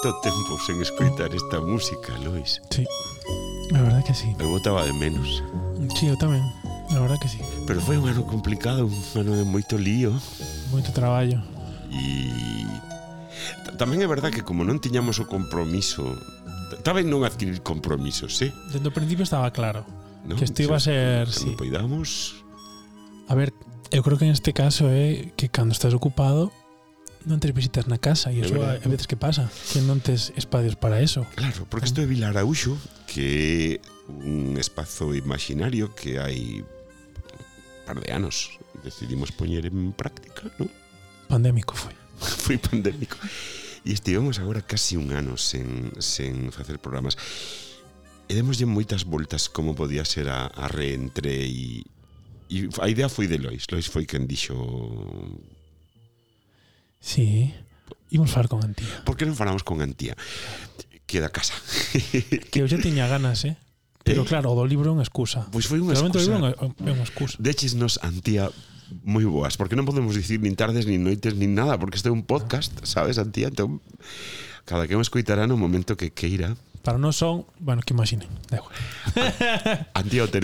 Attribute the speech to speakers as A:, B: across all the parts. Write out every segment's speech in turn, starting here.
A: canto tempo sen escoitar esta música, Lois.
B: Sí, a verdad que sí.
A: Eu botaba de menos.
B: Sí, eu tamén, a verdad que sí.
A: Pero foi un ano complicado, un ano de moito lío.
B: Moito traballo.
A: E tamén é verdad que como non tiñamos o compromiso Estaba non adquirir compromisos, ¿eh?
B: sí? Dendo principio estaba claro
A: ¿no?
B: Que isto iba a ser...
A: Cando
B: sí.
A: poidamos...
B: A ver, eu creo que en este caso é eh, que cando estás ocupado non tes visitas na casa e iso a veces que pasa, que non tes espacios para eso.
A: Claro, porque isto é Vilar Auxo, que é un espazo imaginario que hai un par de anos decidimos poñer en práctica, non?
B: Pandémico foi.
A: foi pandémico. E estivemos agora casi un ano sen, sen facer programas. E demoslle moitas voltas como podía ser a, a reentre e, e a idea foi de Lois. Lois foi quen dixo
B: Sí. Imos falar con Antía.
A: Por que non falamos con Antía? Que da casa.
B: que eu xa tiña ganas, eh? Pero
A: eh?
B: claro, o do libro é unha excusa.
A: Pois foi unha
B: Realmente excusa. O libro é unha excusa.
A: Dechesnos Antía moi boas, porque non podemos dicir nin tardes, nin noites, nin nada, porque este é un podcast, sabes, Antía? Entón, cada que me escoitará no momento que queira,
B: Para non son, bueno, que imaginen, da igual.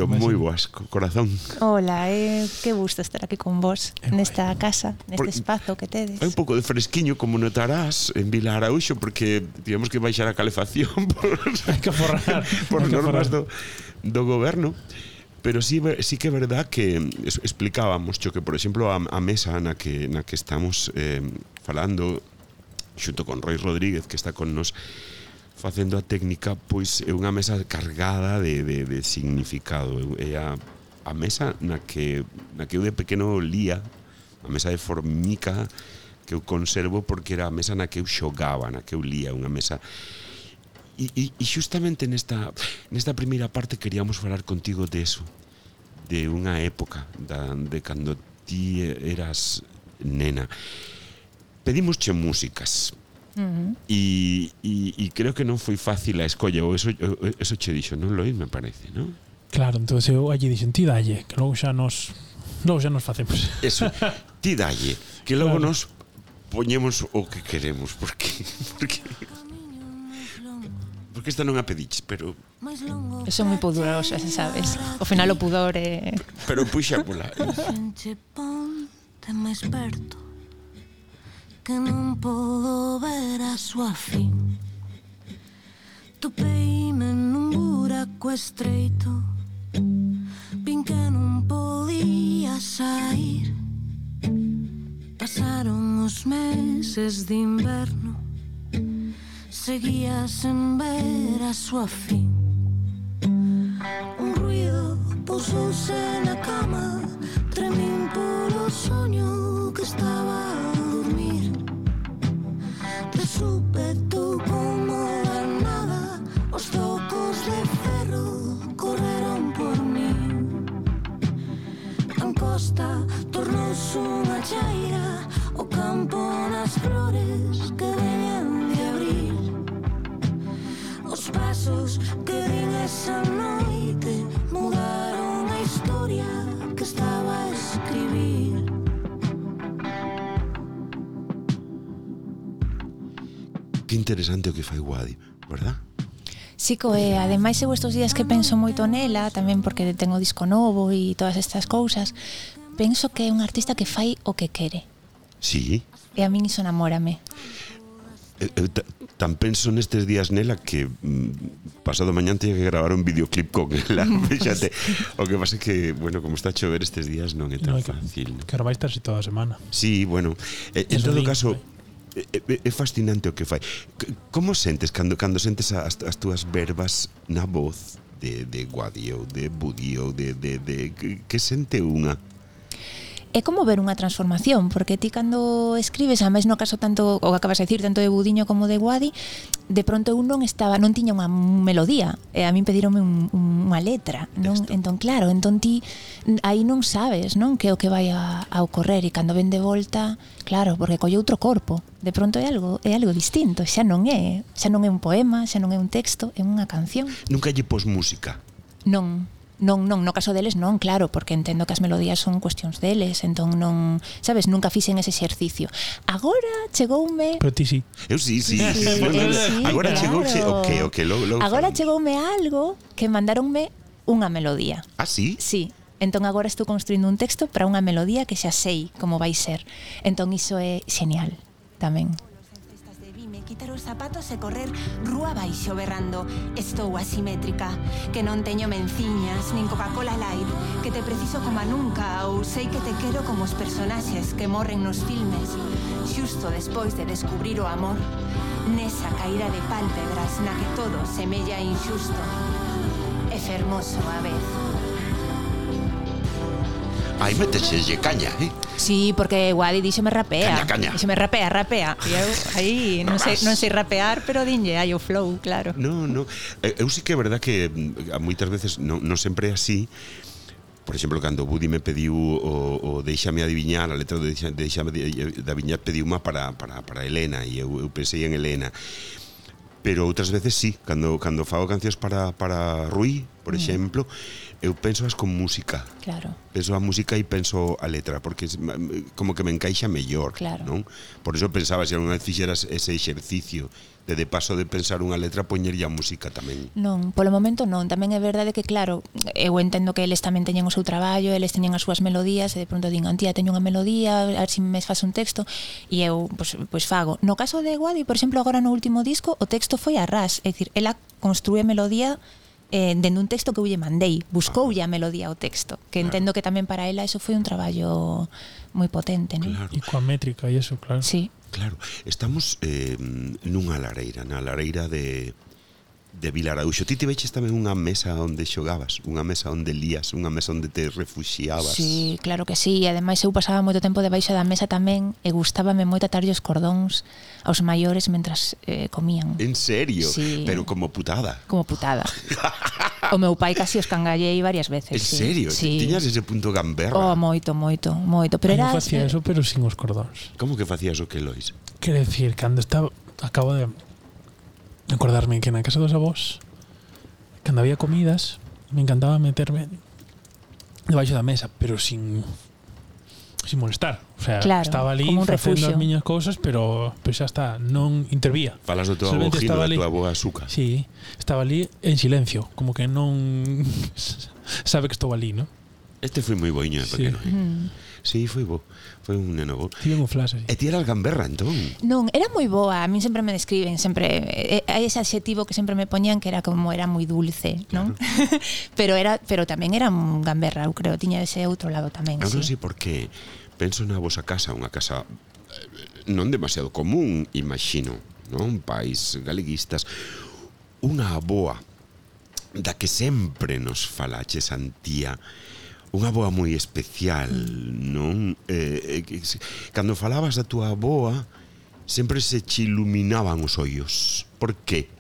A: Moi boas, corazón.
C: Hola, eh, que gusto estar aquí con vos
B: eh,
C: nesta casa, neste
A: Por,
C: espazo que tedes.
A: Hai un pouco de fresquiño, como notarás, en Vila Araúxo, porque tivemos que baixar a calefacción por,
B: hai que forrar,
A: por
B: hai
A: normas
B: forrar.
A: do, do goberno pero sí, sí que é verdad que explicábamos cho que, por exemplo, a, a mesa na que, na que estamos eh, falando xunto con Roy Rodríguez, que está con nos, facendo a técnica pois é unha mesa cargada de, de, de significado. É a, a mesa na que na que eu de pequeno lía a mesa de formica que eu conservo porque era a mesa na que eu xogaba na que eu lía unha mesa. E, e, e xustamente nesta nesta primeira parte queríamos falar contigo de eso de unha época da, de cando ti eras nena. Pedimosche músicas.
C: Uh -huh.
A: e, e, e creo que non foi fácil a escolla, ou eso, eso che dixo, non Lois, me parece, non?
B: Claro, entonces eu allí dixen, ti dalle, que logo xa nos logo xa nos facemos.
A: Eso, ti dalle, que logo
B: claro.
A: nos poñemos o que queremos, porque porque porque esta non a pediches, pero
C: Eso é moi pudorosa, se sabes. O final o pudor é
A: eh... Pero,
D: pero ponte máis perto que non podo ver a súa fin Topeime nun buraco estreito Vin que non podía sair. Pasaron os meses de inverno Seguía sen ver a súa fin Un ruido pousouse na cama Tremín polo soño que estaba supe tú como a nada. Os tocos de ferro correron por mí. En costa tornouse unha chaira O campo nas flores que veñan de abril. Os pasos que din esa noite Mudaron a historia que estaba a escribir.
A: que interesante o que fai Wadi, verdad?
C: Sí, coe, ademais eu estes días que penso moito nela, tamén porque tengo disco novo e todas estas cousas, penso que é un artista que fai o que quere.
A: Sí.
C: E a min iso namórame.
A: Eu, eh, eu eh, tan penso nestes días nela que mm, pasado mañán teña que gravar un videoclip con ela, fíxate. o que pasa é que, bueno, como está a chover estes días non é tan
B: no,
A: fácil. Que, no?
B: que vai estar toda a semana.
A: Sí, bueno, eh, en todo caso,
B: eh?
A: é fascinante o que fai. Como sentes cando cando sentes as, as túas verbas na voz de, de Guadi ou de Budi ou de, de, de que sente unha?
C: é como ver unha transformación, porque ti cando escribes, a máis no caso tanto, o que acabas de decir, tanto de Budiño como de Guadi, de pronto eu non estaba, non tiña unha melodía, e a min pedironme un, un, unha letra, non?
A: Texto.
C: Entón, claro, entón ti aí non sabes, non, que o que vai a, a ocorrer e cando ven de volta, claro, porque colle outro corpo. De pronto é algo, é algo distinto, xa non é, xa non é un poema, xa non é un texto, é unha canción.
A: Nunca lle pos música.
C: Non. Non, non, no caso deles non, claro, porque entendo que as melodías son cuestións deles, entón non, sabes, nunca fixen ese exercicio. Agora chegoume
B: Pero ti sí.
A: Eu sí, sí.
C: sí,
A: sí,
C: sí
A: agora
C: claro.
A: chegouche o que o que logo, logo
C: Agora chegoume algo que mandáronme unha melodía.
A: Ah, sí?
C: Sí. Entón agora estou construindo un texto para unha melodía que xa sei como vai ser. Entón iso é xenial tamén
D: quitar os zapatos e correr rúa baixo berrando. Estou asimétrica, que non teño menciñas nin Coca-Cola Light Que te preciso como nunca ou sei que te quero como os personaxes que morren nos filmes. Xusto despois de descubrir o amor Nesa caída de pálpebras na que todo semella injusto É fermoso a vez
A: aí méteselle caña, eh?
C: Sí, porque Wadi e díxeme rapea.
A: Caña, caña.
C: Díxeme rapea, rapea. E eu aí non, sei, non sei rapear, pero dinlle hai o flow, claro.
A: No, no. Eh, eu sí que é verdad que mm, a moitas veces non, non sempre é así, Por exemplo, cando Budi me pediu o, o Deixame adiviñar, a letra de Deixame de adiviñar eh, pediu uma para, para, para Helena e eu, eu pensei en Helena pero outras veces sí, cando cando fago cancións para para Rui, por mm. exemplo, mm eu penso as con música.
C: Claro.
A: Penso a música e penso a letra, porque como que me encaixa mellor,
C: claro.
A: non? Por eso pensaba se algunha vez fixeras ese exercicio de de paso de pensar unha letra poñerlle a música tamén.
C: Non, polo momento non, tamén é verdade que claro, eu entendo que eles tamén teñen o seu traballo, eles teñen as súas melodías e de pronto din, "Antía, teño unha melodía, a ver se si me faz un texto" e eu pois, pois fago. No caso de Guadi, por exemplo, agora no último disco, o texto foi a ras, é dicir, ela construe melodía eh, dende un texto que eu lle mandei, buscoulle a melodía ao texto, que
A: claro.
C: entendo que tamén para ela eso foi un traballo moi potente, non?
A: Claro.
B: E coa métrica e eso, claro.
C: Sí.
A: Claro, estamos eh, nunha lareira, na lareira de de Vilaraúxo. Ti tiveches tamén unha mesa onde xogabas, unha mesa onde lías, unha mesa onde te refuxiabas.
C: Sí, claro que sí. Ademais, eu pasaba moito tempo debaixo da mesa tamén e gustábame moito atarlle os cordóns aos maiores mentras eh, comían.
A: En serio?
C: Sí.
A: Pero como putada?
C: Como putada. o meu pai casi os cangallei varias veces.
A: En
C: sí.
A: serio?
C: Sí.
A: Tiñas ese punto gamberra?
C: Oh, moito, moito, moito. Pero
B: Ay,
C: era...
B: Eu facía eso, pero sin os cordóns.
A: Como que facías o que, Lois?
B: Quero decir, cando estaba... Acabo de acordarme que na casa dos avós cando había comidas me encantaba meterme debaixo da mesa, pero sin sin molestar. O sea,
C: claro,
B: estaba ali facendo as miñas cousas, pero pero xa está, non intervía.
A: Falas do teu avó
B: Gil,
A: da tua avó Azuca.
B: Sí, estaba ali en silencio, como que non sabe que estou ali, ¿no?
A: Este foi moi boiño ¿eh?
B: de sí.
A: pequeno. Eh?
C: Mm.
A: Sí, foi bo. Foi un neno bo.
B: Tiven un flash.
A: E ti eras gamberra, entón?
C: Non, era moi boa. A mí sempre me describen, sempre... Hai ese adxetivo que sempre me poñían que era como era moi dulce, non? Claro. pero era pero tamén era un gamberra, eu creo. Tiña ese outro lado tamén.
A: Eu non sei sí. por que penso na vosa casa, unha casa eh, non demasiado común, imagino, non? Un país galeguistas. Unha aboa da que sempre nos falaches, Antía, unha boa moi especial, non? Eh, eh, cando falabas da túa boa, sempre se che iluminaban os ollos. Por que?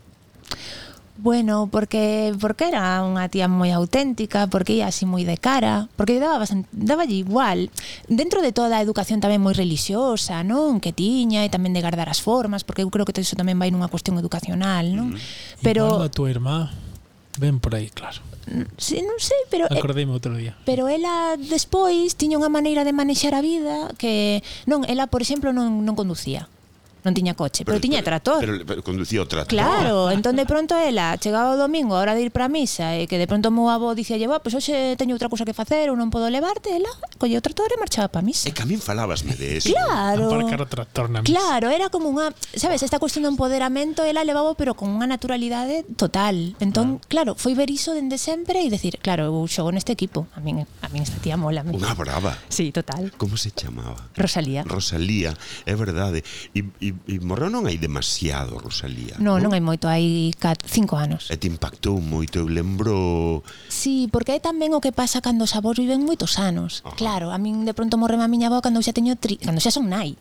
C: Bueno, porque porque era unha tía moi auténtica, porque ia así moi de cara, porque daba bastante, daba igual. Dentro de toda a educación tamén moi relixiosa, non? Que tiña e tamén de guardar as formas, porque eu creo que todo iso tamén vai nunha cuestión educacional, non?
B: Mm.
C: Pero Igual
B: a tua irmá, ven por aí, claro
C: sí, non sei, pero
B: acordeime outro día.
C: Pero ela despois tiña unha maneira de manexar a vida que non, ela por exemplo non non conducía non tiña coche, pero, pero tiña trator. tractor.
A: Pero, pero, pero conducía o tractor.
C: Claro, ah. entón de pronto ela chegaba o domingo a hora de ir para a misa e que de pronto o meu avó "Va, "Pois hoxe teño outra cousa que facer, ou non podo levarte", ela colleu o tractor e marchaba para a misa.
A: E que a min falabasme de eso.
C: Claro.
B: Aparcar o tractor na misa.
C: Claro, era como unha, sabes, esta cuestión do empoderamento ela levaba pero con unha naturalidade total. Entón, claro, claro foi ver iso dende sempre e decir, claro, eu xogo neste equipo. A min a min esta tía mola.
A: Unha brava.
C: Sí, total.
A: Como se chamaba?
C: Rosalía.
A: Rosalía, é verdade. E, e e morreu non hai demasiado, Rosalía.
C: No, non, non hai moito, hai 4, 5 anos.
A: E te impactou moito, eu lembro...
C: Sí, porque é tamén o que pasa cando os avós viven moitos anos.
A: Ajá.
C: Claro, a min de pronto morreu a miña avó cando xa teño tri... cando xa son nai.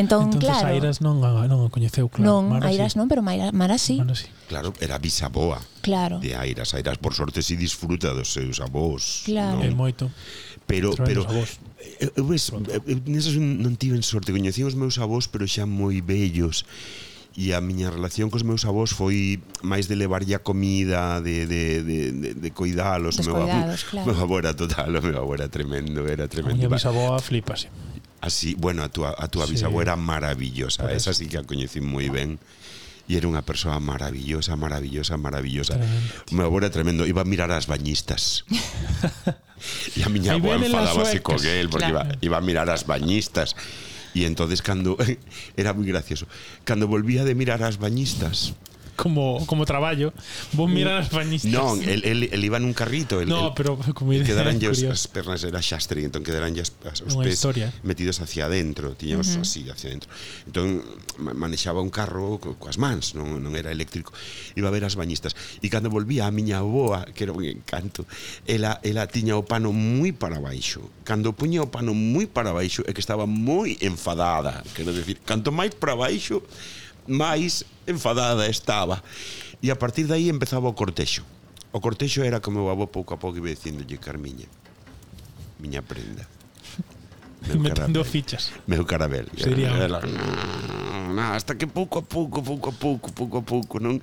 C: Entón,
B: Entonces,
C: claro.
B: Airas non, non o coñeceu, claro.
C: Non,
B: Mara
C: Airas
B: sí.
C: non, pero Mara, Mara sí.
B: Mara sí.
A: Claro, era bisaboa
C: claro.
A: de Airas. Airas, por sorte, si disfruta dos seus avós.
C: Claro.
A: Non?
B: É moito
A: pero pero eu eh, eh, ves, eh, nesas non tiven sorte, coñecín os meus avós, pero xa moi bellos e a miña relación cos meus avós foi máis de levarlle a comida, de, de, de, de, de coidalos. Meu avó,
C: claro.
A: meu avó era total, o meu avó era tremendo, era tremendo.
B: A
A: miña
B: bisaboa flipase.
A: Así, bueno, a túa, a túa
B: sí.
A: bisaboa era maravillosa, esa sí que a coñecí moi ben. Ah e era unha persoa maravillosa, maravillosa, maravillosa.
B: Tremendo.
A: Meu avó era tremendo, iba a mirar as bañistas. e a miña avó enfadábase con él porque
C: claro.
A: iba, iba a mirar as bañistas. E entonces cando era moi gracioso, cando volvía de mirar as bañistas,
B: como, como traballo vos mm. mirar as bañistas.
A: Non, el, el, el iba nun carrito el,
B: no,
A: el,
B: pero como idea,
A: quedaranlle
B: os,
A: as pernas era xastre entón quedaranlle as, as, os pés
B: historia.
A: metidos hacia adentro tiñamos uh -huh. así hacia adentro. Entón manexaba un carro co, coas mans non, non era eléctrico. Iba a ver as bañistas. E cando volvía a miña aboa que era un encanto ela, ela tiña o pano moi para baixo. Cando puña o pano moi para baixo é que estaba moi enfadada quero decir, canto máis para baixo máis enfadada estaba. E a partir dai empezaba o cortexo. O cortexo era como o avó pouco a pouco iba dicindolle Carmiña, miña prenda. Meu
B: metendo
A: carabel,
B: fichas.
A: Meu carabel.
B: Sería
A: era, era, hasta que pouco a pouco, pouco a pouco, pouco a pouco, non?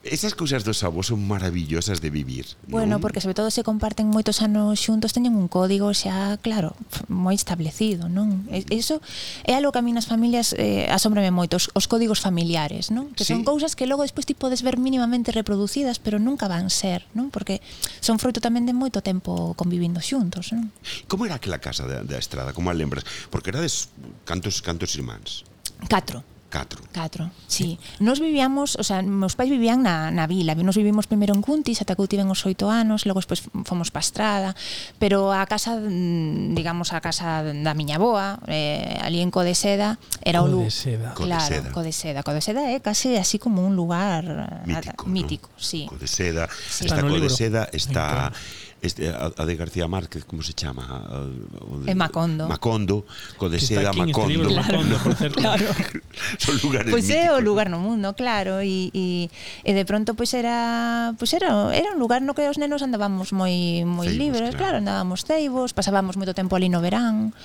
A: Esas cousas dos avós son maravillosas de vivir.
C: Bueno,
A: non?
C: porque sobre todo se comparten moitos anos xuntos, teñen un código xa, claro, moi establecido, non? Mm. Eso é algo que a mí nas familias eh, asómbrame moito, os, os códigos familiares, non? Que
A: sí.
C: son cousas que logo despois ti podes ver mínimamente reproducidas, pero nunca van ser, non? Porque son froito tamén de moito tempo convivindo xuntos, non?
A: Como era aquela casa da, da Estrada? Como a lembras? Porque erades cantos cantos irmáns?
C: Catro.
A: Catro.
C: Catro, sí. sí. Nos vivíamos, o sea, meus pais vivían na, na vila. Nos vivimos primeiro en Cuntis, ata que eu tiven os oito anos, logo despois fomos pa Estrada, pero a casa, mm, digamos, a casa da miña boa, eh, ali en Codeseda, era o lugar.
B: Codeseda.
C: Claro,
A: Codeseda.
C: Codeseda é eh, casi así como un lugar
A: mítico, a,
C: mítico
A: ¿no?
C: sí.
A: Codeseda,
C: sí.
B: esta
A: Codeseda está...
B: está
A: este, a, a de García Márquez, como se chama? A, o de,
C: Macondo.
A: Macondo, co de seda
B: Macondo. Este libro, Macondo, por certo.
C: Claro.
A: Son lugares
C: Pois pues é o lugar no mundo, claro, e, e, e de pronto pois pues era, pois pues era, era un lugar no que os nenos andábamos moi moi
A: ceibos,
C: libres,
A: claro.
C: claro, andábamos ceibos, pasábamos moito tempo ali no verán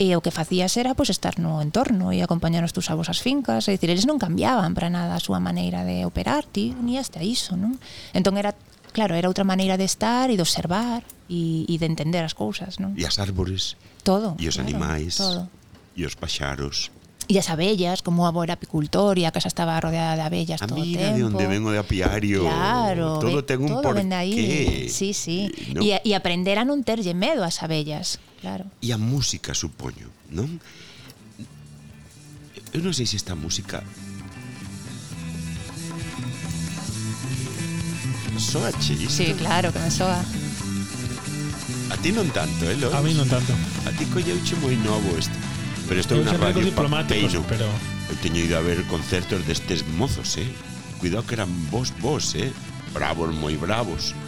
C: e o que facías era pois estar no entorno e acompañar os tus avós ás fincas, é dicir, eles non cambiaban para nada a súa maneira de operar, ti uníaste a iso, non? Entón era Claro, era outra maneira de estar e de observar e, e de entender as cousas, non?
A: E as árbores.
C: Todo.
A: E os
C: claro,
A: animais.
C: Todo.
A: E os paxaros.
C: E as abellas, como a boa era apicultor e a casa estaba rodeada de abellas
A: a
C: todo o tempo.
A: de onde vengo de apiario.
C: Claro.
A: Todo
C: ve,
A: ten un
C: todo
A: porqué.
C: Aí. Sí, sí.
A: Eh, no.
C: E, e aprender a non terlle medo ás abellas, claro.
A: E a música, supoño, non? Eu non sei se esta música Soache isto?
C: Sí, claro, que me soa.
A: A ti non tanto, eh, Lois?
B: A mí non tanto.
A: A ti colleuche moi novo isto. Pero isto é unha radio papeino.
B: pero
A: Eu teño ido a ver concertos destes mozos, eh? Cuidado que eran vos, vos, eh? Bravos, moi bravos.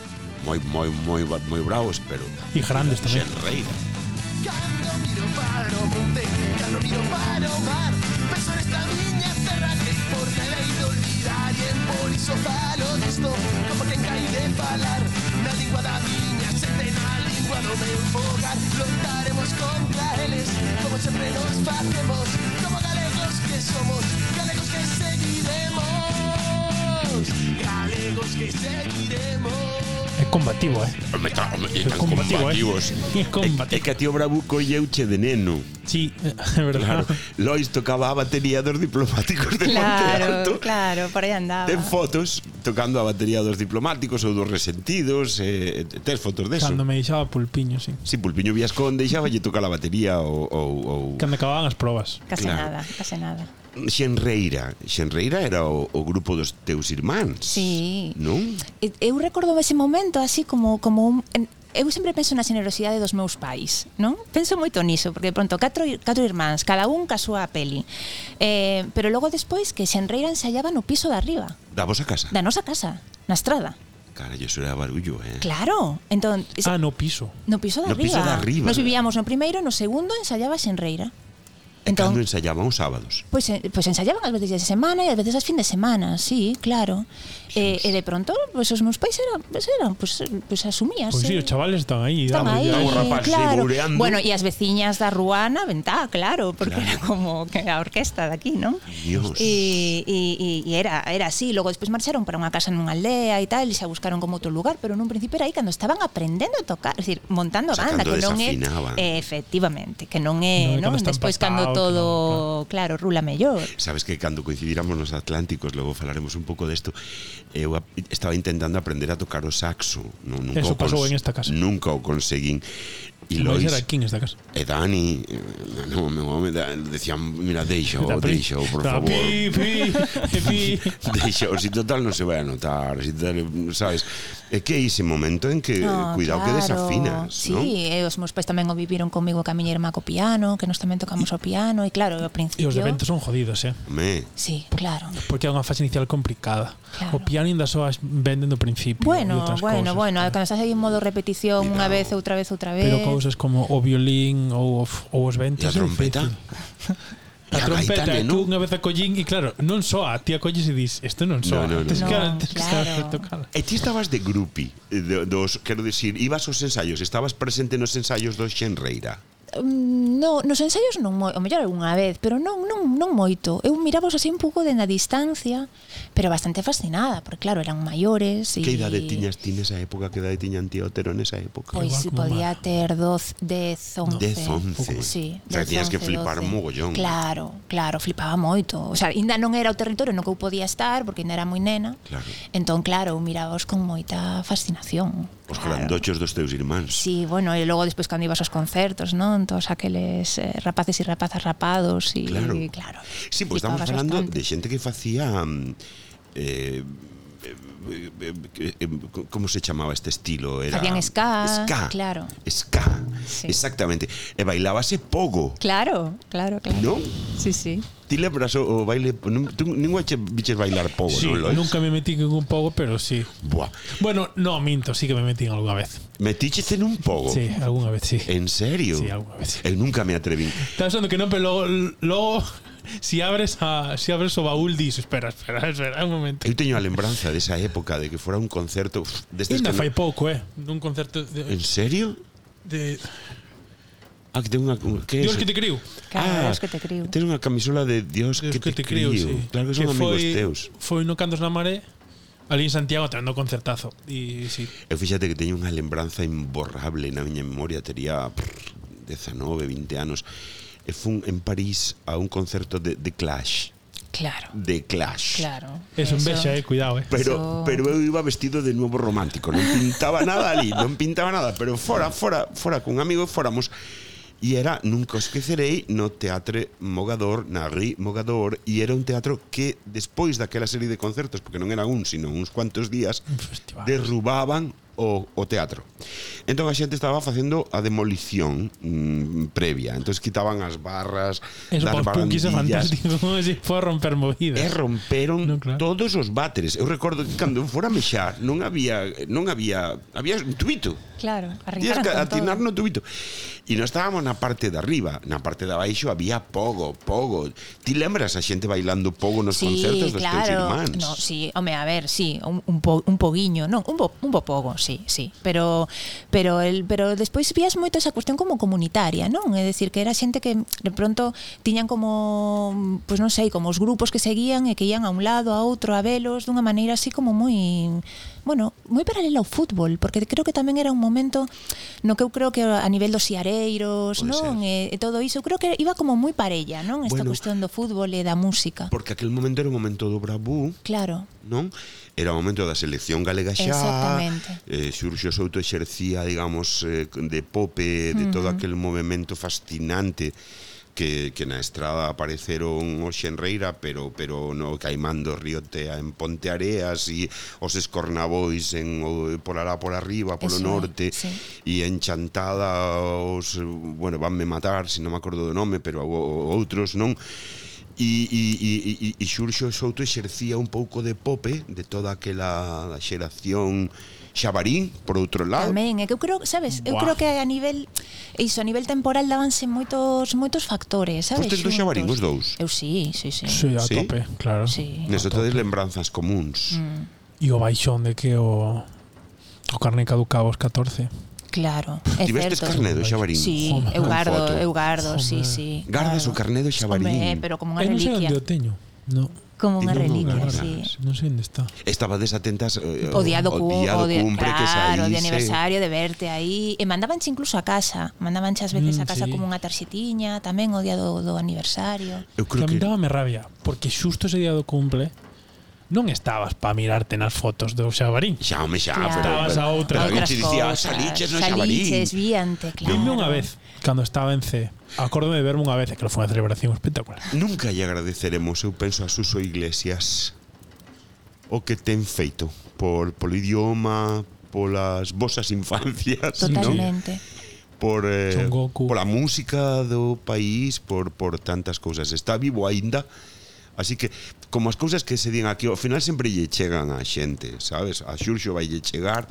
A: Moi, moi, moi, moi bravos, pero...
B: E grandes tamén.
A: Xenreira.
E: Cando miro para o monte, cando miro para o mar Penso nesta miña que porque lei de olvidar E por iso falo disto, como quen cai de falar Na lingua da miña xente, na lingua do meu fogar Loitaremos contra eles, como sempre nos facemos Como galegos que somos, galegos que seguiremos Galegos que seguiremos
B: é combativo, eh?
A: Home, tá, home, e
B: É
A: tan
B: combativo, eh?
A: combativos.
B: É combativo.
A: É que a tío Bravuco colleuche de neno.
B: Sí, é verdade.
A: Claro. Lois tocaba a batería dos diplomáticos de Monte
C: Claro,
A: Alto.
C: claro, por aí andaba.
A: Ten fotos tocando a batería dos diplomáticos ou dos resentidos, eh, tes fotos deso.
B: Cando me deixaba Pulpiño, sí.
A: Si, sí, Pulpiño Viascón deixaba lle tocar a batería ou... ou, ou...
B: Cando acababan as probas.
C: Case
A: claro.
C: nada, case nada.
A: Xenreira. Xenreira era o, o grupo dos teus irmáns.
C: Sí.
A: Non?
C: Eu recordo ese momento así como como un, eu sempre penso na xenerosidade dos meus pais, non? Penso moito niso, porque pronto, catro, catro irmáns, cada un ca súa peli. Eh, pero logo despois que Xenreira ensaiaba no piso de arriba.
A: Da vosa casa?
C: Da nosa casa, na estrada.
A: Cara, yo era barullo, eh?
C: Claro, entón...
B: Ah, no piso.
C: No piso de
A: no
C: arriba.
A: No piso de arriba.
C: Nos vivíamos no primeiro, no segundo ensaiaba Xenreira. Entón,
A: Cando ensayaban os sábados?
C: Pois, pois ensayaban as veces de semana e as veces as fin de semana, sí, claro. Sí, e, e de pronto, pois os meus pais eran, pois, eran, pois, pois asumías.
B: Pois sí, os chavales están aí.
C: Están aí,
A: rapaz,
C: claro. Bueno, e as veciñas da Ruana, ventá, claro, porque
A: claro.
C: era como que a orquesta de aquí, non?
A: Dios.
C: E, e, e era, era así, logo despois marcharon para unha casa nunha aldea e tal, e xa buscaron como outro lugar, pero nun principio era aí cando estaban aprendendo a tocar, é decir, montando
A: o sea,
C: banda, que non é...
A: Eh,
C: efectivamente, que non é,
B: non?
C: non? Despois cando todo,
B: claro,
C: claro. claro, rula mellor.
A: Sabes que cando coincidiramos nos Atlánticos, logo falaremos un pouco desto, eu estaba intentando aprender a tocar o saxo, non nunca
B: Eso pasou en esta casa.
A: Nunca o conseguín. E Lois
B: era aquí esta casa.
A: E Dani, no meu home decían, mira, deixa, deixa, por favor.
B: Pi, pi, pi.
A: deixa, si total non se vai a notar, si total, sabes, É que é ese momento en que ah,
C: no,
A: cuidado claro. que desafinas,
C: sí,
A: non?
C: Sí, e os meus pais tamén o viviron comigo que a miña irmá co piano, que nós tamén tocamos o piano e claro, ao principio.
B: E os eventos son jodidos, eh?
A: Me.
C: Sí, claro.
B: Porque é unha fase inicial complicada.
C: Claro.
B: O piano ainda só as venden do principio.
C: Bueno, bueno,
B: cosas,
C: bueno,
B: claro.
C: cando estás aí en modo repetición Mirao.
A: unha
C: vez, outra vez, outra vez.
B: Pero cousas como o violín ou, ou os ventos.
A: E a trompeta.
B: A,
A: a
B: trompeta,
A: gaitane,
B: ¿eh?
A: tú
B: ¿no? unha vez a collín e claro, non soa, ti a colles e dis, isto non soa.
A: No, no, no.
B: que antes no,
C: claro.
A: E ti estabas de grupi, eh, dos, quero dicir, ibas aos ensaios, estabas presente nos ensaios do Xenreira
C: mm, no, nos ensaios non moi, o mellor algunha vez, pero non non non moito. Eu mirabos así un pouco de na distancia pero bastante fascinada, porque claro, eran maiores e...
A: Que idade tiñas ti nesa época? Que idade tiñan tío Otero nesa época?
C: Pois
B: pues,
C: podía ter 12, 10, 11
A: 10, 11
C: sí,
A: o sea, tiñas que flipar
C: 12.
A: mogollón
C: Claro, claro, flipaba moito O sea, ainda non era o territorio no que eu podía estar Porque ainda era moi nena
A: claro.
C: Entón, claro, mirabaos con moita fascinación
A: Os
C: claro.
A: grandochos dos teus irmáns
C: Sí, bueno, e logo despois cando ibas aos concertos, non? Todos aqueles eh, rapaces e rapazas rapados e,
A: claro.
C: Claro
A: Sí, pois pues,
C: estamos
A: falando
C: bastante.
A: de xente que facía mm, eh, eh, eh, como se chamaba este estilo? Era
C: Facían ska,
A: ska,
C: claro.
A: Ska,
C: Sí.
A: exactamente. E bailábase pogo,
C: Claro, claro, claro.
A: non?
C: Sí, sí.
A: Ti lembras o, o baile, tú ningún che biches bailar pogo,
B: Sí,
A: non? Lois?
B: nunca me metí en un pogo, pero sí.
A: Buah,
B: Bueno, no, minto, sí que me metí alguna vez.
A: metiches en un pogo?
B: Sí, alguna vez sí.
A: En serio?
B: Sí, alguna vez sí.
A: Eu nunca me atreví.
B: Estás pensando que non, pero logo si abres a, si abres o baúl dis, espera, espera, espera un momento.
A: Eu teño a lembranza desa época de que fora un concerto uf, destes
B: Ainda fai pouco, eh, dun concerto de,
A: En serio?
B: de
A: Ah, que ten unha... Que
B: Dios que te criu.
C: Claro, ah, que te criu.
A: Ten unha camisola de Dios,
B: Dios
A: que, que te, crío.
B: Sí.
A: Claro que son que amigos
B: foi,
A: teus.
B: Foi no Cantos na Maré, ali en Santiago, tendo concertazo. E, sí.
A: Eu fíxate que teño unha lembranza imborrable na miña memoria, tería 19, 20 anos e fun en París a un concerto de de Clash.
C: Claro.
A: De Clash.
C: Claro.
B: Eso en Bexa, eh, cuidado, eh.
A: Pero
C: Eso...
A: pero eu iba vestido de nuevo romántico, non pintaba nada ali, non pintaba nada, pero fora, fora, fora cun amigo fóramos e era, nunca os esquecerei, no Teatre Mogador, na Rí Mogador, e era un teatro que, despois daquela serie de concertos, porque non era un, sino uns cuantos días,
B: Festival.
A: derrubaban o, o teatro. Entón a xente estaba facendo a demolición mm, previa. Entón quitaban as barras,
B: Eso
A: das barandillas.
B: Eso fantástico, como se foi romper movidas.
A: E romperon
B: no, claro.
A: todos os váteres. Eu recordo que cando fora a mexar non había non había había un tubito.
C: Claro, arrincaron
A: que atinar
C: todo.
A: no tubito. E non estábamos na parte de arriba, na parte de abaixo había pogo, pogo. Ti lembras a xente bailando pogo nos
C: sí,
A: concertos dos
C: claro.
A: teus irmáns?
C: No, sí, home, a ver, sí, un, un, po, un poguiño, non, un bo, un bo pogo, sí, sí, pero pero el pero despois vías moito esa cuestión como comunitaria, non? É dicir que era xente que de pronto tiñan como pois pues non sei, como os grupos que seguían e que ían a un lado, a outro, a velos dunha maneira así como moi bueno, moi paralela ao fútbol, porque creo que tamén era un momento no que eu creo que a nivel dos siareiros,
A: Pode
C: non? E, e todo iso, eu creo que iba como moi parella, non? Esta
A: bueno,
C: cuestión do fútbol e da música.
A: Porque aquel momento era o momento do bravú.
C: Claro.
A: Non? era o momento da selección galega xa eh, Xurxo Souto exercía digamos eh, de pope de uh -huh. todo aquel movimento fascinante que, que na estrada apareceron o Xenreira, pero pero no Caimando Riotea en Ponte en Ponteareas e os Escornabois en o, por alá por arriba, polo
C: Eso
A: norte
C: sí.
A: e en Chantada os, bueno, vanme matar, se si non me acordo do nome, pero o, o, outros non E, e, e, e Xurxo Souto exercía un pouco de pope de toda aquela xeración xabarín, por outro lado.
C: Tamén, é que eu creo, sabes, eu
B: Buah.
C: creo que a nivel iso, a nivel temporal dábanse moitos moitos factores, sabes?
A: Fostes do xabarín os dous?
C: Eu sí, sí, sí.
B: Sí, a
A: sí?
B: tope, claro.
C: Sí,
A: Neso tedes lembranzas comuns.
C: Mm.
B: E o baixón de que o o carne caducaba aos 14.
C: Claro, é
A: Tivestes
C: certo.
A: carnedo xabarín?
C: Sí,
B: Home.
C: eu gardo, eu gardo, Joma.
B: sí,
C: sí.
A: Gardas
C: claro.
A: o carnedo xabarín?
C: Home, pero como unha reliquia.
B: Eu non sei onde o teño. No.
C: Como unha reliquia,
A: no,
C: sí.
B: Non sei onde está.
A: Estabades atentas o, eh,
C: o día do, cu, o
A: día do
C: o
A: cumbre
C: claro, que
A: saíse.
C: de aniversario, de verte aí. E mandabanche incluso a casa. Mandabanche as veces
B: mm,
C: a casa
B: sí.
C: como unha tarxetiña, tamén o día do, do aniversario.
A: Eu creo
B: Tamén
A: que...
B: dábame rabia, porque xusto ese día do cumple non estabas para mirarte nas fotos do Xabarín.
A: Xa, home, xa,
C: claro.
A: pero,
B: estabas a outra.
A: Pero alguén te dicía, saliches no Xabarín.
C: Saliches, viante, claro.
B: Vime unha vez, cando estaba en C, acórdome de verme unha vez, que foi unha celebración espectacular.
A: Nunca lle agradeceremos, eu penso a Suso Iglesias, o que ten feito por polo idioma, polas vosas infancias,
C: Totalmente. ¿no?
A: por eh, pola música do país, por por tantas cousas. Está vivo aínda. Así que como as cousas que se din aquí, ao final sempre lle chegan a xente, sabes? A Xurxo vai lle chegar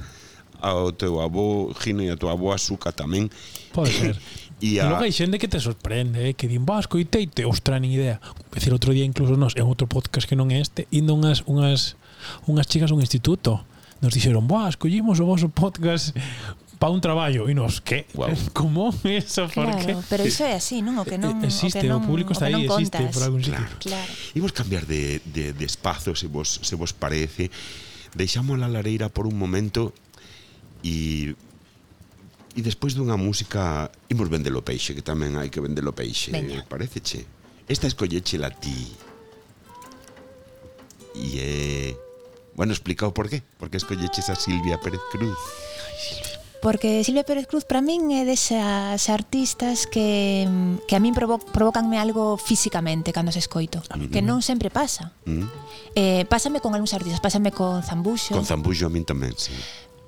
A: ao teu avó Gino e a tua avó Azuca tamén.
B: Pode ser.
A: E a...
B: logo hai xente que te sorprende, eh? que din, vas, coiteite, ostra, nin idea. Decir, outro día incluso nos, en outro podcast que non é este, indo unhas, unhas, unhas chicas a un instituto, nos dixeron, boa, collimos o vosso podcast para un traballo e nos que?
A: Wow.
B: Como eso por
C: claro, qué? Pero iso é así, non? Eh, o que non
B: existe,
C: o, que non,
B: o público está aí, existe por algún sitio.
A: Claro.
C: claro.
A: Imos cambiar de, de, de espazo, se vos, se vos parece. Deixamos a lareira por un momento e e despois dunha música imos vender o peixe, que tamén hai que vender o peixe,
C: Veña.
A: pareceche. Esta escollechela ti. E eh, bueno, explicado por qué, porque escolleches a Silvia Pérez Cruz.
C: Ay, Silvia porque Silvia Pérez Cruz para min é desas artistas que, que a min provo provocanme algo físicamente cando se escoito, que non sempre pasa.
A: Mm.
C: Eh, pásame con algúns artistas, pásame con Zambuxo.
A: Con Zambuxo a min tamén, sí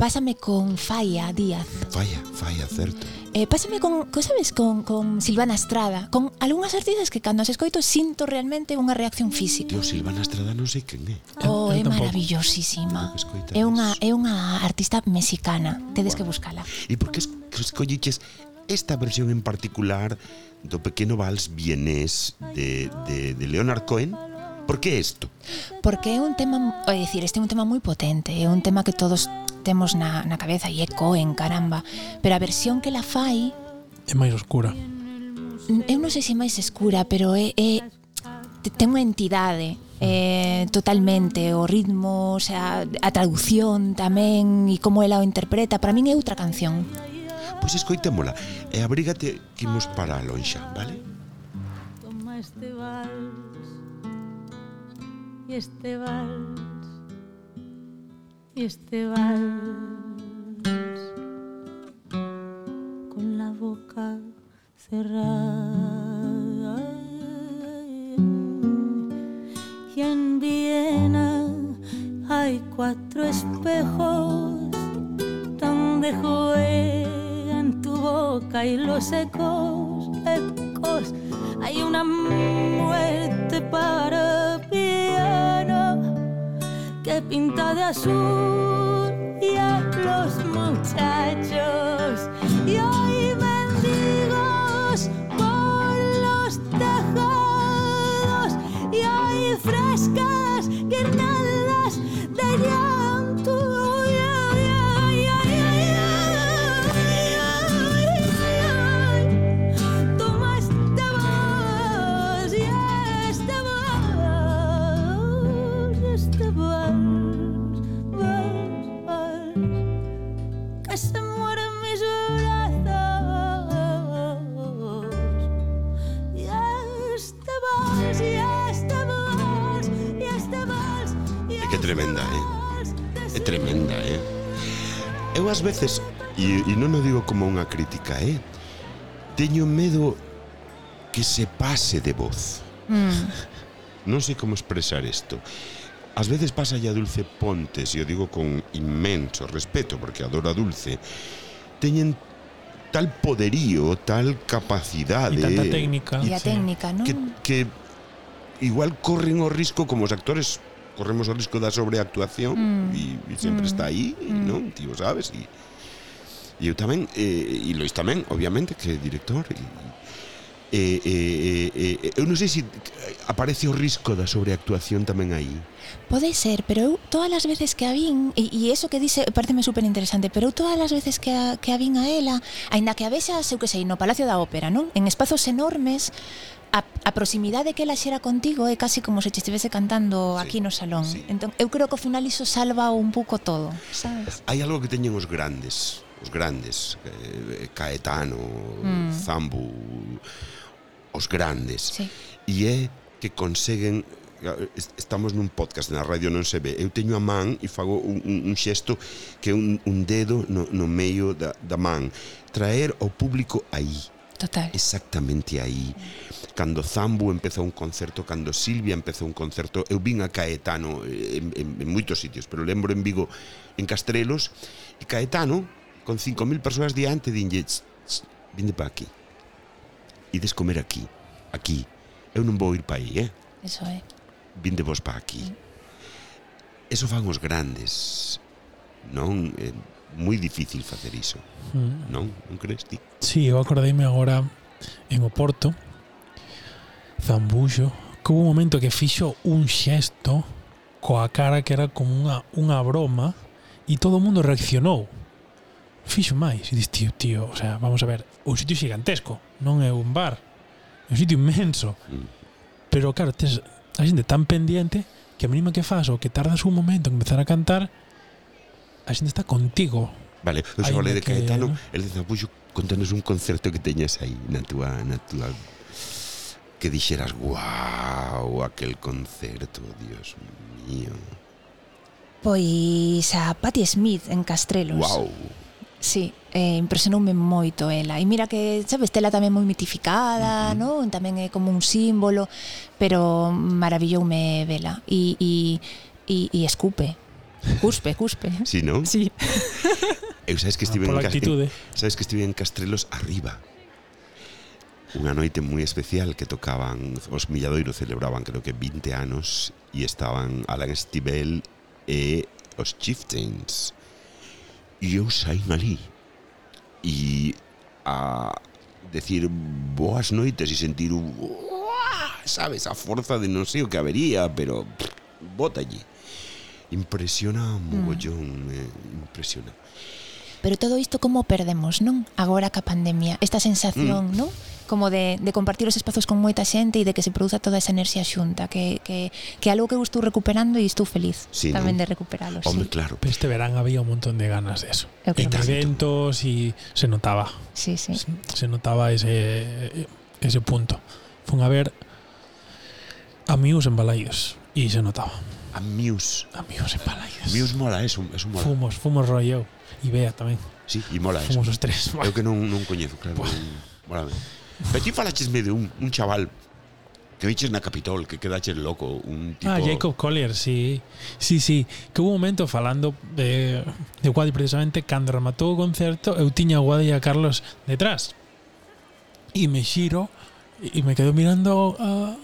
C: pásame con Falla Díaz.
A: Falla, Falla, certo.
C: Eh, pásame con, co, sabes, con, con Silvana Estrada, con algunhas artistas que cando as escoito sinto realmente unha reacción física.
A: Tío, Silvana Estrada non sei quen é.
C: Oh, é maravillosísima. É unha, é unha artista mexicana, tedes que buscala.
A: E por que escolliches esta versión en particular do pequeno vals vienés de, de, de Leonard Cohen? Por que isto?
C: Porque é un tema, é dicir, este é un tema moi potente, é un tema que todos temos na, na cabeza e é Cohen, caramba pero a versión que la fai
B: é máis oscura
C: eu non sei se é máis escura pero é, é ten unha entidade mm. eh, totalmente o ritmo, o sea, a traducción tamén e como ela o interpreta, para min é outra canción.
A: Pois escoitémola e abrígate que imos para a lonxa, vale?
F: Toma este vals y este vals este vals con la boca cerrada y en Viena hay cuatro espejos donde juegan tu boca y los ecos, ecos. Hay una muerte para pinta de azul
A: veces, e, e non o digo como unha crítica, eh? Teño medo que se pase de voz. Mm. Non sei como expresar isto. Ás veces pasa a Dulce Pontes, e o digo con inmenso respeto, porque adoro a Dulce, teñen tal poderío, tal capacidade...
B: E tanta técnica.
C: E a
B: sí.
C: técnica, non?
A: Que, que igual corren o risco como os actores corremos o risco da sobreactuación
C: mm.
A: e, e sempre
C: mm.
A: está aí,
C: mm.
A: non? Ti o sabes e e eu tamén e, e Lois tamén, obviamente, que é director e, e, e, e, e eu non sei se aparece o risco da sobreactuación tamén aí.
C: Pode ser, pero eu todas as veces que a vin E, e eso que dice, pareceme super interesante Pero eu todas as veces que a, que a vin a ela aínda que a vexas, eu que sei, no Palacio da Ópera non En espazos enormes a, a proximidade que ela xera contigo é casi como se te estivese cantando
A: sí,
C: aquí no salón.
A: Sí.
C: Entón, eu creo que ao final iso salva un pouco todo, sabes?
A: Hai algo que teñen os grandes, os grandes, eh, Caetano,
C: mm.
A: Zambu, os grandes.
C: Sí.
A: E é que conseguen estamos nun podcast na radio non se ve eu teño a man e fago un, un, un xesto que é un, un dedo no, no meio da, da man traer o público aí
C: Total.
A: Exactamente aí. Cando Zambu empezou un concerto, cando Silvia empezou un concerto, eu vin a Caetano eh, en, en, en moitos sitios, pero lembro en Vigo, en Castrelos, e Caetano, con 5.000 persoas diante, dinlle, vinde para aquí. Ides comer aquí, aquí. Eu non vou ir para aí, eh?
C: Eso é.
A: Vinde vos para aquí. Mm. Eso fan os grandes, non? Eh, moi difícil facer iso.
B: Mm.
A: Non? Non crees ti?
B: Si, sí, eu acordeime agora en Oporto, Zambullo, que hubo un momento que fixo un xesto coa cara que era como unha, unha broma e todo o mundo reaccionou. Fixo máis. E dis, tío, tío, o sea, vamos a ver, un sitio gigantesco, non é un bar, é un sitio inmenso.
A: Mm.
B: Pero claro, tes a xente tan pendiente que a mínima que fas ou que tardas un momento en empezar a cantar, a xente está contigo.
A: Vale, eu
B: só
A: falei de Caetano, que,
B: no?
A: el de Zapuxo, contanos un concerto que teñas aí na túa, na túa que dixeras, guau, aquel concerto, Dios mío.
C: Pois a Patti Smith en Castrelos.
A: Wow.
C: Sí, eh, impresionoume moito ela. E mira que, sabes, tela tamén moi mitificada,
A: uh -huh.
C: non? Tamén é como un símbolo, pero maravilloume vela. E, e, e, e escupe, Cuspe, cuspe.
A: Sí, non?
C: Sí.
A: Eu sabes que estive
B: ah,
A: en,
B: actitude.
A: sabes que estive en Castrelos arriba. Unha noite moi especial que tocaban os Milladoiro celebraban creo que 20 anos e estaban Alan Estivell e os Chieftains. E eu saín ali e a decir boas noites e sentir un sabes, a forza de non sei o que habería, pero pff, bota allí impresiona mm. mogollón, mm. eh, impresiona.
C: Pero todo isto como perdemos, non? Agora ca pandemia, esta sensación,
A: mm.
C: non? Como de, de compartir os espazos con moita xente e de que se produza toda esa enerxía xunta, que, que, que algo que eu estou recuperando e estou feliz
A: sí,
C: tamén
A: non?
C: de recuperalo.
A: Hombre,
C: sí.
A: claro.
B: Pero este verán había un montón de ganas de eso.
C: En
B: eventos e se notaba.
C: Sí, sí.
B: Se, se notaba ese, ese punto. Fun a ver a Muse en Balaidos e se notaba.
A: A Muse.
B: A Muse en Palaides.
A: Muse mola, eh, eso, eso mola.
B: Fumos, fumos rollo. E Bea tamén.
A: Sí, e mola eso.
B: Fumos os tres.
A: Eu que non, non coñezo, claro.
B: Buah.
A: Mola ben. Pero ti falachesme de un, un chaval que viches na Capitol, que quedaches loco, un tipo...
B: Ah, Jacob Collier, sí. Sí, sí. Que hubo un momento falando de, de Wadi precisamente, cando rematou o concerto, eu tiña a Wadi e a Carlos detrás. E me xiro e me quedo mirando a,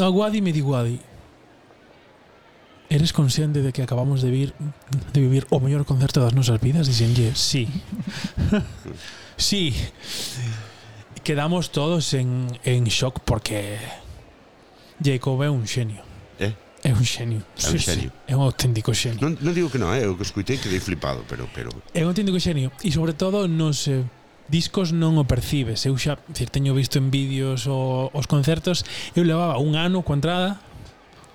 B: a Wadi e me di Wadi, Eres consciente de que acabamos de vivir, de vivir o mellor concerto das nosas vidas? Dixenlle, sí. sí. Quedamos todos en, en shock porque Jacob é un xenio.
A: Eh?
B: É un xenio.
A: É un xenio. Sí, sí.
B: É un auténtico xenio.
A: Non, non digo que non, é eh? o que escutei que dei flipado, pero... pero...
B: É un auténtico xenio. E sobre todo nos... Eh, discos non o percibes. Eu xa, cir, teño visto en vídeos o, os concertos, eu levaba un ano coa entrada,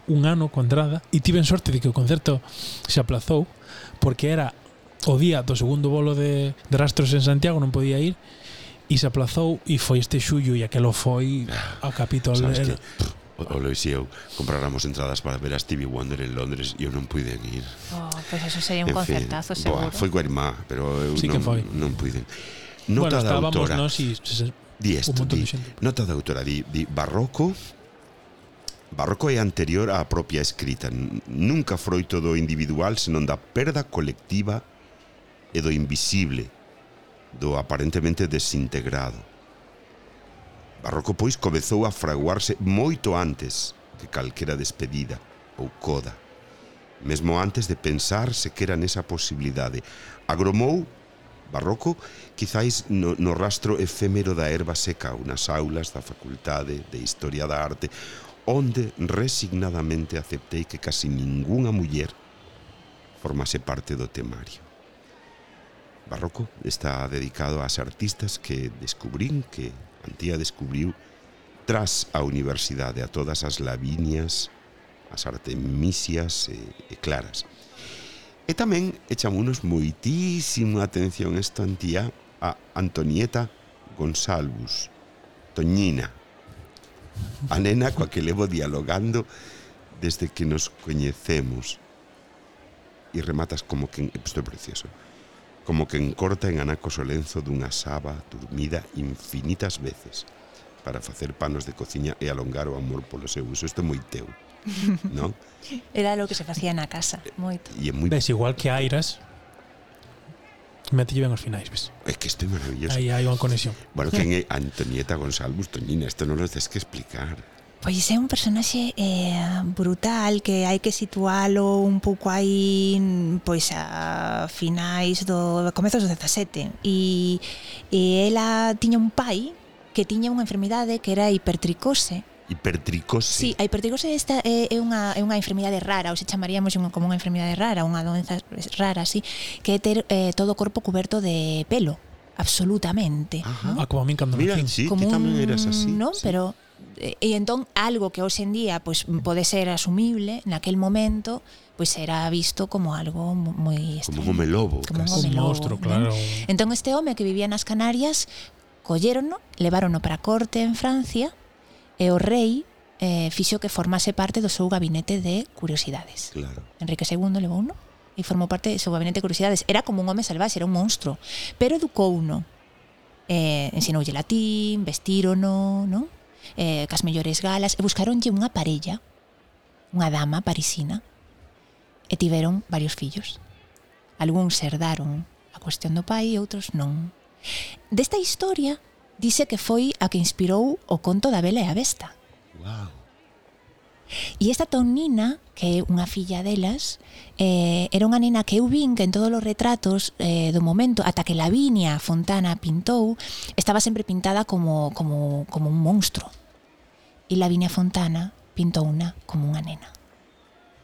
B: un ano con Drada e tiven sorte de que o concerto se aplazou porque era o día do segundo bolo de, de rastros en Santiago, non podía ir e se aplazou e foi este xullo e aquelo foi ah, ao capítulo
A: Sabes que, o Lois e eu compráramos entradas para ver a Stevie Wonder en Londres e eu non puiden ir.
C: Oh, pois pues eso sería un
A: en
C: concertazo
A: fin,
C: seguro.
A: Boa, foi coa irmá, pero eu
B: sí
A: non,
B: foi.
A: non puiden. Nota bueno,
B: da
A: autora.
B: Bueno, estábamos nós e...
A: Di esto, di, nota da autora, di, di barroco, Barroco é anterior á propia escrita, nunca froito do individual, senón da perda colectiva e do invisible, do aparentemente desintegrado. Barroco, pois, comezou a fraguarse moito antes que calquera despedida ou coda. Mesmo antes de pensar se que era nesa posibilidade, agromou Barroco, quizáis no, no rastro efémero da erva seca, unas aulas da Facultade de Historia da Arte, onde resignadamente aceptei que casi ningunha muller formase parte do temario. Barroco está dedicado ás artistas que descubrín que Antía descubriu tras a universidade a todas as lavinias, as artemisias e, e claras. E tamén echamonos moitísima atención esta Antía a Antonieta Gonsalvus, Toñina, A nena coa que levo dialogando desde que nos coñecemos. E rematas como que... Isto é precioso. Como que encorta en anaco o lenzo dunha saba dormida infinitas veces para facer panos de cociña e alongar o amor polo seu uso. Isto é moi teu, non?
C: Era lo que se facía na casa, moito.
A: E é moi...
B: Ves, igual que airas, Mete ben os finais, ves?
A: É que isto é maravilloso.
B: Aí hai unha conexión.
A: Bueno, quen é Antonieta González Toñina? Isto non lo tens que explicar.
C: Pois é un personaxe eh, brutal que hai que situalo un pouco aí pois a finais do comezos do 17 e, e ela tiña un pai que tiña unha enfermidade que era hipertricose
A: hipertricose.
C: Sí, a hipertricose esta é, é unha é unha enfermidade rara, ou se chamaríamos unha, como unha enfermidade rara, unha doenza rara, así, que é ter eh, todo o corpo coberto de pelo, absolutamente.
A: Ajá. ¿no?
B: Ah, como a min cando
A: Mira, sí, como ti tamén eras así.
C: Non,
A: sí.
C: pero eh, e entón algo que hoxe en día pois pode ser asumible naquel momento pois era visto como algo moi
A: como un home
C: lobo, como
A: casi.
B: un
C: home
B: lobo,
C: un
B: claro.
C: Entón este home que vivía nas Canarias collérono, levárono para a corte en Francia e o rei eh, fixo que formase parte do seu gabinete de curiosidades.
A: Claro.
C: Enrique II levou uno e formou parte do seu gabinete de curiosidades. Era como un home salvaxe, era un monstro, pero educou uno. Eh, ensinoulle latín, vestírono, non? Eh, cas mellores galas, e buscaronlle unha parella, unha dama parisina, e tiveron varios fillos. Algúns herdaron a cuestión do pai e outros non. Desta historia dice que foi a que inspirou o conto da Bela e a Besta.
A: Wow.
C: E esta Tonina, que é unha filla delas, eh, era unha nena que eu vin que en todos os retratos eh, do momento, ata que Lavinia Fontana pintou, estaba sempre pintada como, como, como un monstro. E Lavinia Fontana pintou unha como unha nena.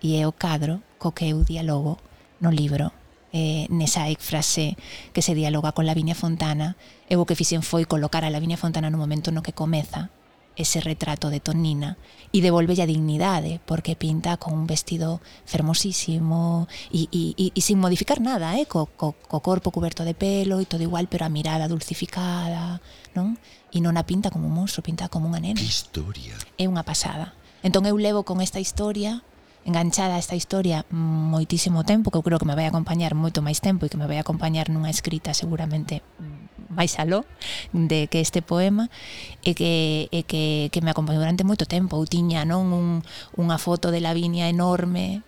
C: E é o cadro co que eu dialogo no libro eh, nesa frase que se dialoga con Lavinia Fontana, eu o que fixen foi colocar a Lavinia Fontana no momento no que comeza ese retrato de Tonina e devolve a dignidade porque pinta con un vestido fermosísimo e, e, e, e sin modificar nada, eh? co, co, co corpo coberto de pelo e todo igual, pero a mirada dulcificada, non? E non a pinta como un monstro, pinta como unha nena.
A: Que historia.
C: É unha pasada. Entón eu levo con esta historia enganchada a esta historia moitísimo tempo, que eu creo que me vai acompañar moito máis tempo e que me vai acompañar nunha escrita seguramente máis aló de que este poema e que, e que, que me acompañou durante moito tempo. Eu tiña non un, unha foto de Lavinia enorme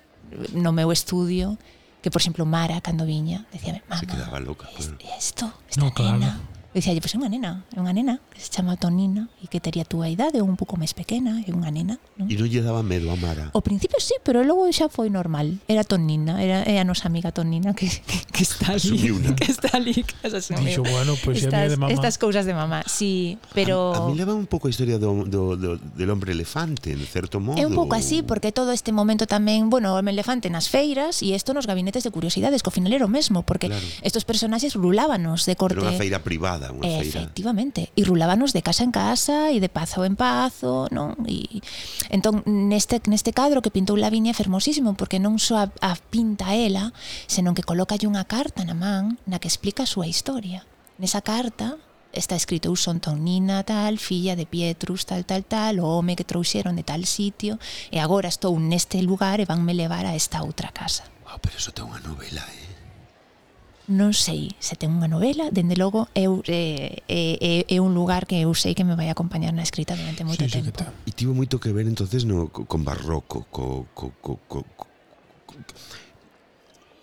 C: no meu estudio que, por exemplo, Mara, cando viña, decía, mamá,
A: Se quedaba loca. Claro.
C: Esto, esta
B: no, claro.
C: nena, Eu dicía, pois é unha nena, é unha nena que se chama Tonina e que tería a túa idade ou un pouco máis pequena, é unha nena. Non?
A: E non lle daba medo a Mara?
C: Ao principio sí, pero logo xa foi normal. Era Tonina, era, é a nosa amiga Tonina que, que, que está ali.
A: Asumiuna.
C: Que está ali. Que
B: Dixo, bueno, pois pues
C: estas,
B: de mamá.
C: Estas cousas de mamá, sí, pero...
A: A, a mí leva un pouco a historia do, do, do, del hombre elefante, en certo modo.
C: É un pouco así, porque todo este momento tamén, bueno, o elefante nas feiras e isto nos gabinetes de curiosidades, co final era o mesmo, porque
A: claro.
C: estos personaxes rulábanos de corte...
A: Era unha feira privada saída, unha feira.
C: Efectivamente, e rulábanos de casa en casa e de pazo en pazo, non? E entón neste neste cadro que pintou Lavinia é fermosísimo porque non só a, a pinta ela, senón que coloca unha carta na man na que explica a súa historia. Nesa carta está escrito eu son Tonina tal, filla de Pietrus tal tal tal, o home que trouxeron de tal sitio e agora estou neste lugar e vanme levar a esta outra casa.
A: Wow, pero eso ten unha novela, eh?
C: non sei se ten unha novela, dende logo eu é, é, é un lugar que eu sei que me vai acompañar na escrita durante moito
B: sí,
C: tempo.
B: Sí,
A: e tivo moito que ver entonces no con barroco, co co co, co, co,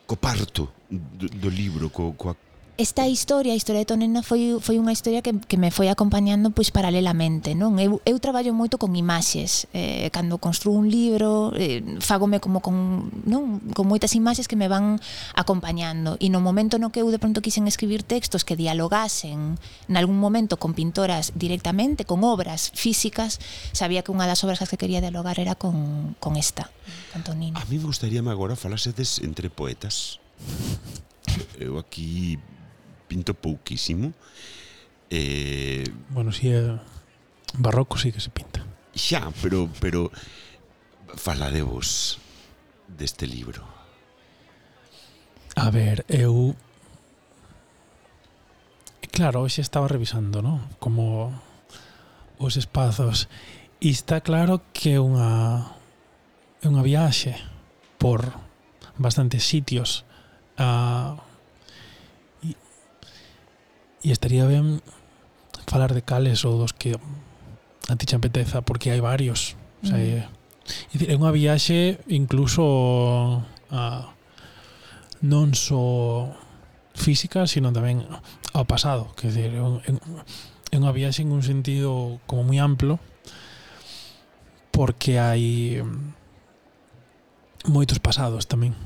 A: co parto do, do libro, co coa
C: esta historia, a historia de Tonena foi foi unha historia que que me foi acompañando pois paralelamente, non? Eu eu traballo moito con imaxes, eh cando construo un libro, eh, fágome como con, non, con moitas imaxes que me van acompañando e no momento no que eu de pronto quixen escribir textos que dialogasen en algún momento con pintoras directamente, con obras físicas, sabía que unha das obras que quería dialogar era con con esta, con Tonina.
A: A mí me gustaría agora falasedes entre poetas. Eu aquí pinto pouquísimo. Eh,
B: bueno, si é barroco sí que se pinta.
A: Xa, pero pero falarevos deste libro.
B: A ver, eu Claro, hoxe estaba revisando, ¿no? Como os espazos e está claro que é unha é unha viaxe por bastantes sitios a E estaría ben falar de cales ou dos que a ti champeteza, porque hai varios. O sea, mm. é, é unha viaxe incluso a, non só física, sino tamén ao pasado. Que decir, é, é unha viaxe en un sentido como moi amplo, porque hai moitos pasados tamén.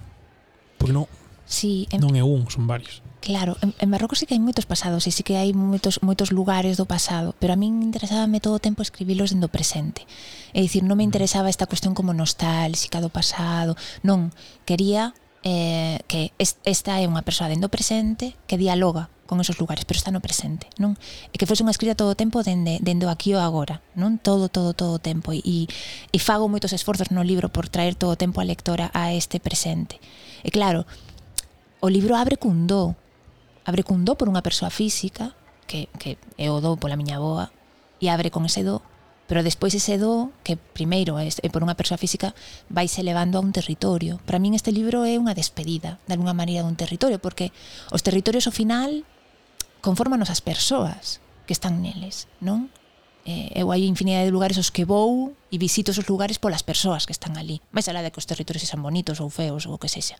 B: Porque non,
C: Sí, en...
B: non é un, son varios.
C: Claro, en, en Marrocos sí que hai moitos pasados e sí que hai moitos moitos lugares do pasado, pero a min interesábame todo o tempo escribilos dentro presente. É dicir, non me mm. interesaba esta cuestión como nostálxica do pasado, non, quería eh, que esta é unha persoa dentro presente que dialoga con esos lugares, pero está no presente, non? E que fose unha escrita todo o tempo dende, dende o aquí o agora, non? Todo, todo, todo o tempo. E, e fago moitos esforzos no libro por traer todo o tempo a lectora a este presente. E claro, o libro abre cun do. Abre cun do por unha persoa física, que, que é o do pola miña boa, e abre con ese do. Pero despois ese do, que primeiro é por unha persoa física, vai se levando a un territorio. Para min este libro é unha despedida, de alguna maneira, dun territorio, porque os territorios ao final conforman as persoas que están neles, non? eh, eu hai infinidade de lugares os que vou e visito esos lugares polas persoas que están ali, máis alá de que os territorios sexan bonitos ou feos ou o que sexa.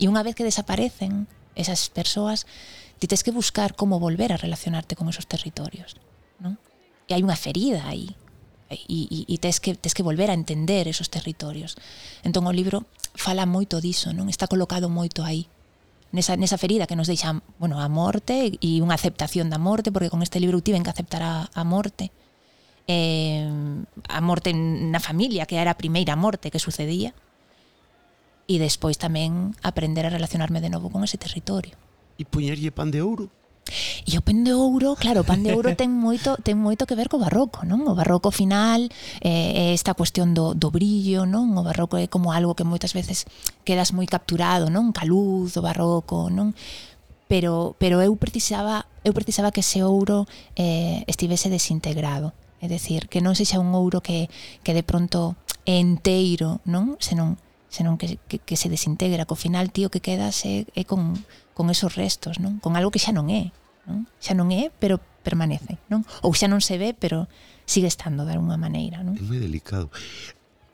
C: E unha vez que desaparecen esas persoas, ti tens que buscar como volver a relacionarte con esos territorios, non? E hai unha ferida aí, e, e, e tes que tes que volver a entender esos territorios. Entón o libro fala moito diso, non? Está colocado moito aí. Nesa, nesa ferida que nos deixa, bueno, a morte e unha aceptación da morte, porque con este libro tiven que aceptar a, a morte eh, a morte na familia, que era a primeira morte que sucedía, e despois tamén aprender a relacionarme de novo con ese territorio.
A: E poñerlle pan de ouro?
C: E o pan de ouro, claro, o pan de ouro ten moito ten moito que ver co barroco, non? O barroco final eh, é eh, esta cuestión do, do brillo, non? O barroco é como algo que moitas veces quedas moi capturado, non? Ca luz do barroco, non? Pero pero eu precisaba eu precisaba que ese ouro eh, estivese desintegrado É decir, que non sexa un ouro que, que de pronto é enteiro, non? Senón, senón que, que, que se desintegra, que ao final tío que quedas é, é con, con esos restos, non? Con algo que xa non é, non? Xa non é, pero permanece, non? Ou xa non se ve, pero sigue estando de alguna maneira, non?
A: É moi delicado.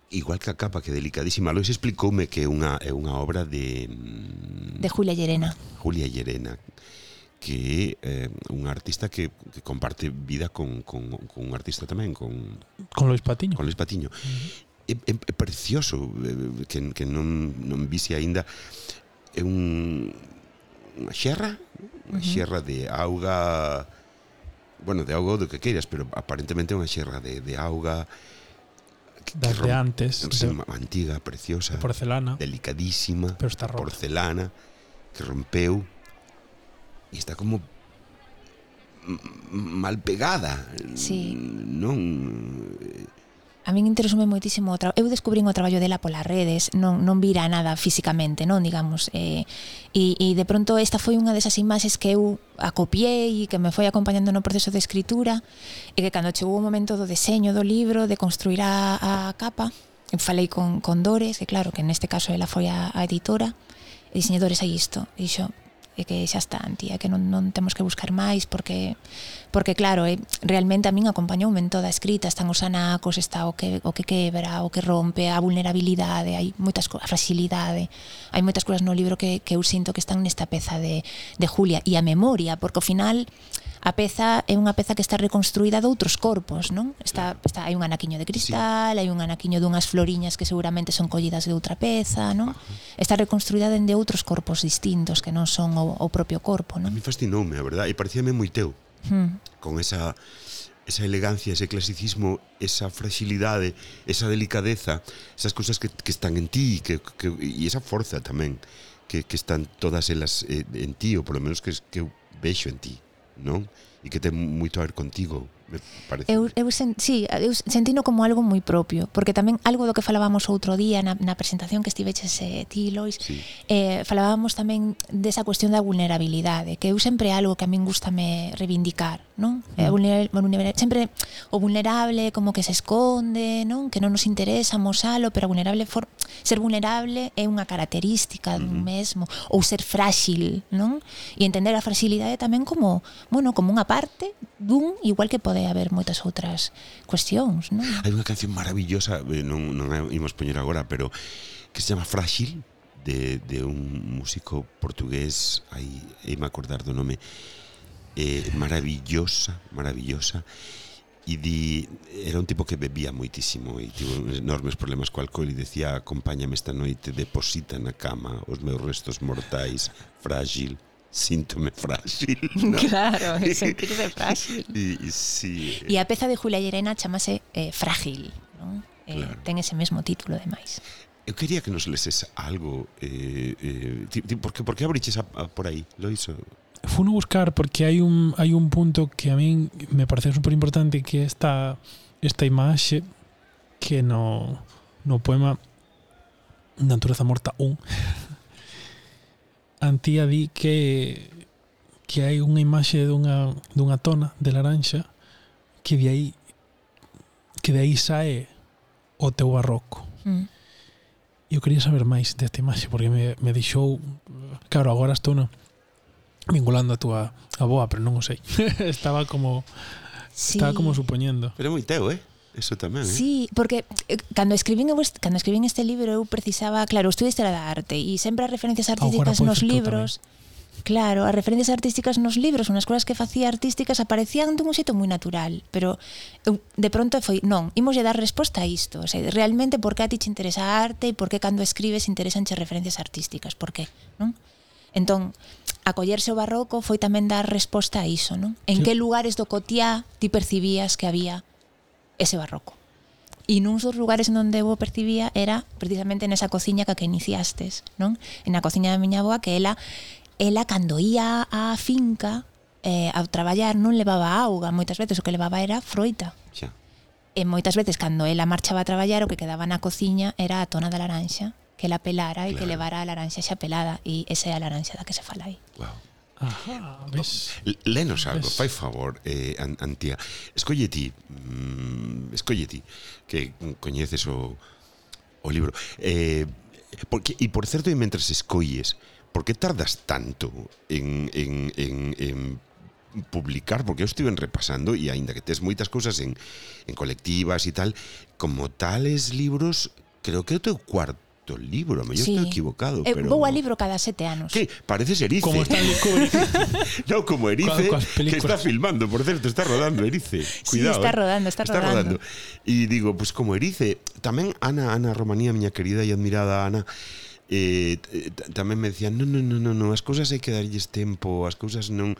A: Igual que a capa que é delicadísima, Lois explicoume que é unha, é unha obra de... Mm,
C: de Julia Llerena.
A: Julia Llerena que é eh, un artista que, que comparte vida con, con, con un artista tamén, con...
B: Con Luis Patiño.
A: Con Luis Patiño. Uh -huh. é, é, é precioso, é, que, que non, non vise aínda é un, unha xerra, unha uh -huh. xerra de auga, bueno, de auga ou do que queiras, pero aparentemente é unha xerra de, de auga que,
B: das de antes,
A: sí,
B: de,
A: antiga, preciosa,
B: de porcelana,
A: delicadísima,
B: pero está rota.
A: porcelana que rompeu e está como mal pegada.
C: Sí.
A: Non eh.
C: A min interesoume moitísimo o traballo. Eu descubrín o traballo dela polas redes, non, non vira nada físicamente, non, digamos. Eh, e, e de pronto esta foi unha desas imaxes que eu acopiei e que me foi acompañando no proceso de escritura e que cando chegou o momento do deseño do libro, de construir a, a capa, falei con, con Dores, que claro, que neste caso ela foi a, a editora, e diseñadores aí isto. E dixo, e que xa está, tía, que non, non temos que buscar máis porque porque claro, eh, realmente a min acompañoume en toda a escrita, están os anacos, está o que o que quebra, o que rompe, a vulnerabilidade, hai moitas a fragilidade, hai moitas cousas no libro que que eu sinto que están nesta peza de de Julia e a memoria, porque ao final a peza é unha peza que está reconstruída de outros corpos, non? Está, está hai un anaquiño de cristal, sí. hai un anaquiño dunhas floriñas que seguramente son collidas de outra peza, non? Ajá. Está reconstruída dende outros corpos distintos que non son o, o propio corpo, non?
A: A mí fascinoume, a verdade, e parecíame moi teu.
C: Hmm.
A: Con esa esa elegancia, ese clasicismo, esa fragilidade, esa delicadeza, esas cousas que, que están en ti que, que, e esa forza tamén que, que están todas elas eh, en ti, ou polo menos que, que eu vexo en ti. no y que tem muito ver contigo, parece.
C: Eu, eu, sen, sí, eu sentino como algo moi propio, porque tamén algo do que falábamos outro día na, na presentación que estiveches eh, ti, Lois,
A: sí.
C: eh, falábamos tamén desa cuestión da vulnerabilidade, que eu sempre algo que a min gustame reivindicar, non? Mm. Eh, vulner, vulner, sempre o vulnerable como que se esconde, non? Que non nos interesa mosalo, pero vulnerable for, ser vulnerable é unha característica mm dun mesmo ou ser frágil, non? E entender a fragilidade tamén como, bueno, como unha parte dun igual que pode haber moitas outras cuestións, non?
A: Hai unha canción maravillosa, eh, non, non a imos poñer agora, pero que se chama Frágil, de, de un músico portugués, aí, aí me acordar do nome, eh, maravillosa, maravillosa, e di era un tipo que bebía moitísimo e tivo enormes problemas co alcohol e decía acompáñame esta noite, deposita na cama os meus restos mortais, frágil, síntome frágil. ¿no?
C: Claro, e sentirse frágil.
A: E, e, sí, eh.
C: e a peza de Julia Llerena chamase eh, Frágil, non? Eh,
A: claro.
C: ten ese mesmo título de máis.
A: Eu quería que nos leses algo eh, eh, ti, ti, por, que, por que abriches ah, a, a, por aí,
B: Loiso? Funo buscar porque hai un, hai un punto que a min me parece super importante que esta esta imaxe que no, no poema Natureza Morta 1 Antía di que que hai unha imaxe dunha, dunha tona de laranxa que de aí que de aí sae o teu barroco.
C: Mm.
B: Eu quería saber máis desta imaxe porque me, me deixou claro, agora estou na vinculando a túa a boa, pero non o sei. estaba como
C: sí.
B: estaba como supoñendo.
A: Pero é moi teu, eh? Eso tamén, eh?
C: Sí, porque eh, cando escribín eu est- cando escribín este libro eu precisaba, claro, estudiei historia da arte e sempre as referencias artísticas nos
B: pois, tú
C: libros Claro, as referencias artísticas nos libros, unhas cousas que facía artísticas aparecían dun xeito moi natural, pero eu, de pronto foi, non, imos dar resposta a isto, o sea, realmente por que a ti te interesa a arte e por que cando escribes interesanche referencias artísticas, por que, non? Entón, acollerse o barroco foi tamén dar resposta a iso, non? En
B: sí.
C: que lugares do cotiá ti percibías que había ese barroco. E nuns dos lugares en onde eu percibía era precisamente nesa cociña que que iniciastes, non? En a cociña da miña boa que ela ela cando ía á finca eh, ao traballar non levaba auga, moitas veces o que levaba era froita.
A: Xa.
C: E moitas veces cando ela marchaba a traballar o que quedaba na cociña era a tona da laranxa que la pelara e
A: claro.
C: que levara a laranxa xa pelada e esa é a laranxa da que se fala aí.
A: Wow.
B: Aha, ves.
A: Lenos algo,
B: ves.
A: fai favor, eh, Antía. Escolle ti, mm, escolle ti, que coñeces o, o libro. Eh, porque, e por certo, e mentres escolles, por que tardas tanto en, en, en, en publicar? Porque eu estive repasando e aínda que tes moitas cousas en, en colectivas e tal, como tales libros, creo que é o teu cuarto do libro, a
C: sí.
A: estou equivocado,
C: eh,
A: pero
C: vou a libro cada sete anos.
A: Que pareces Erice.
B: Como está Erice.
A: non como Erice, que está filmando, por certo, está rodando Erice. Cuidado.
C: Sí, está
A: ¿eh?
C: rodando, está, está rodando.
A: E digo, pois pues, como Erice, tamén Ana, Ana Romanía, miña querida e admirada Ana, eh, eh tamén me decían non, non, non, non, non, as cousas hai que darlles tempo as cousas non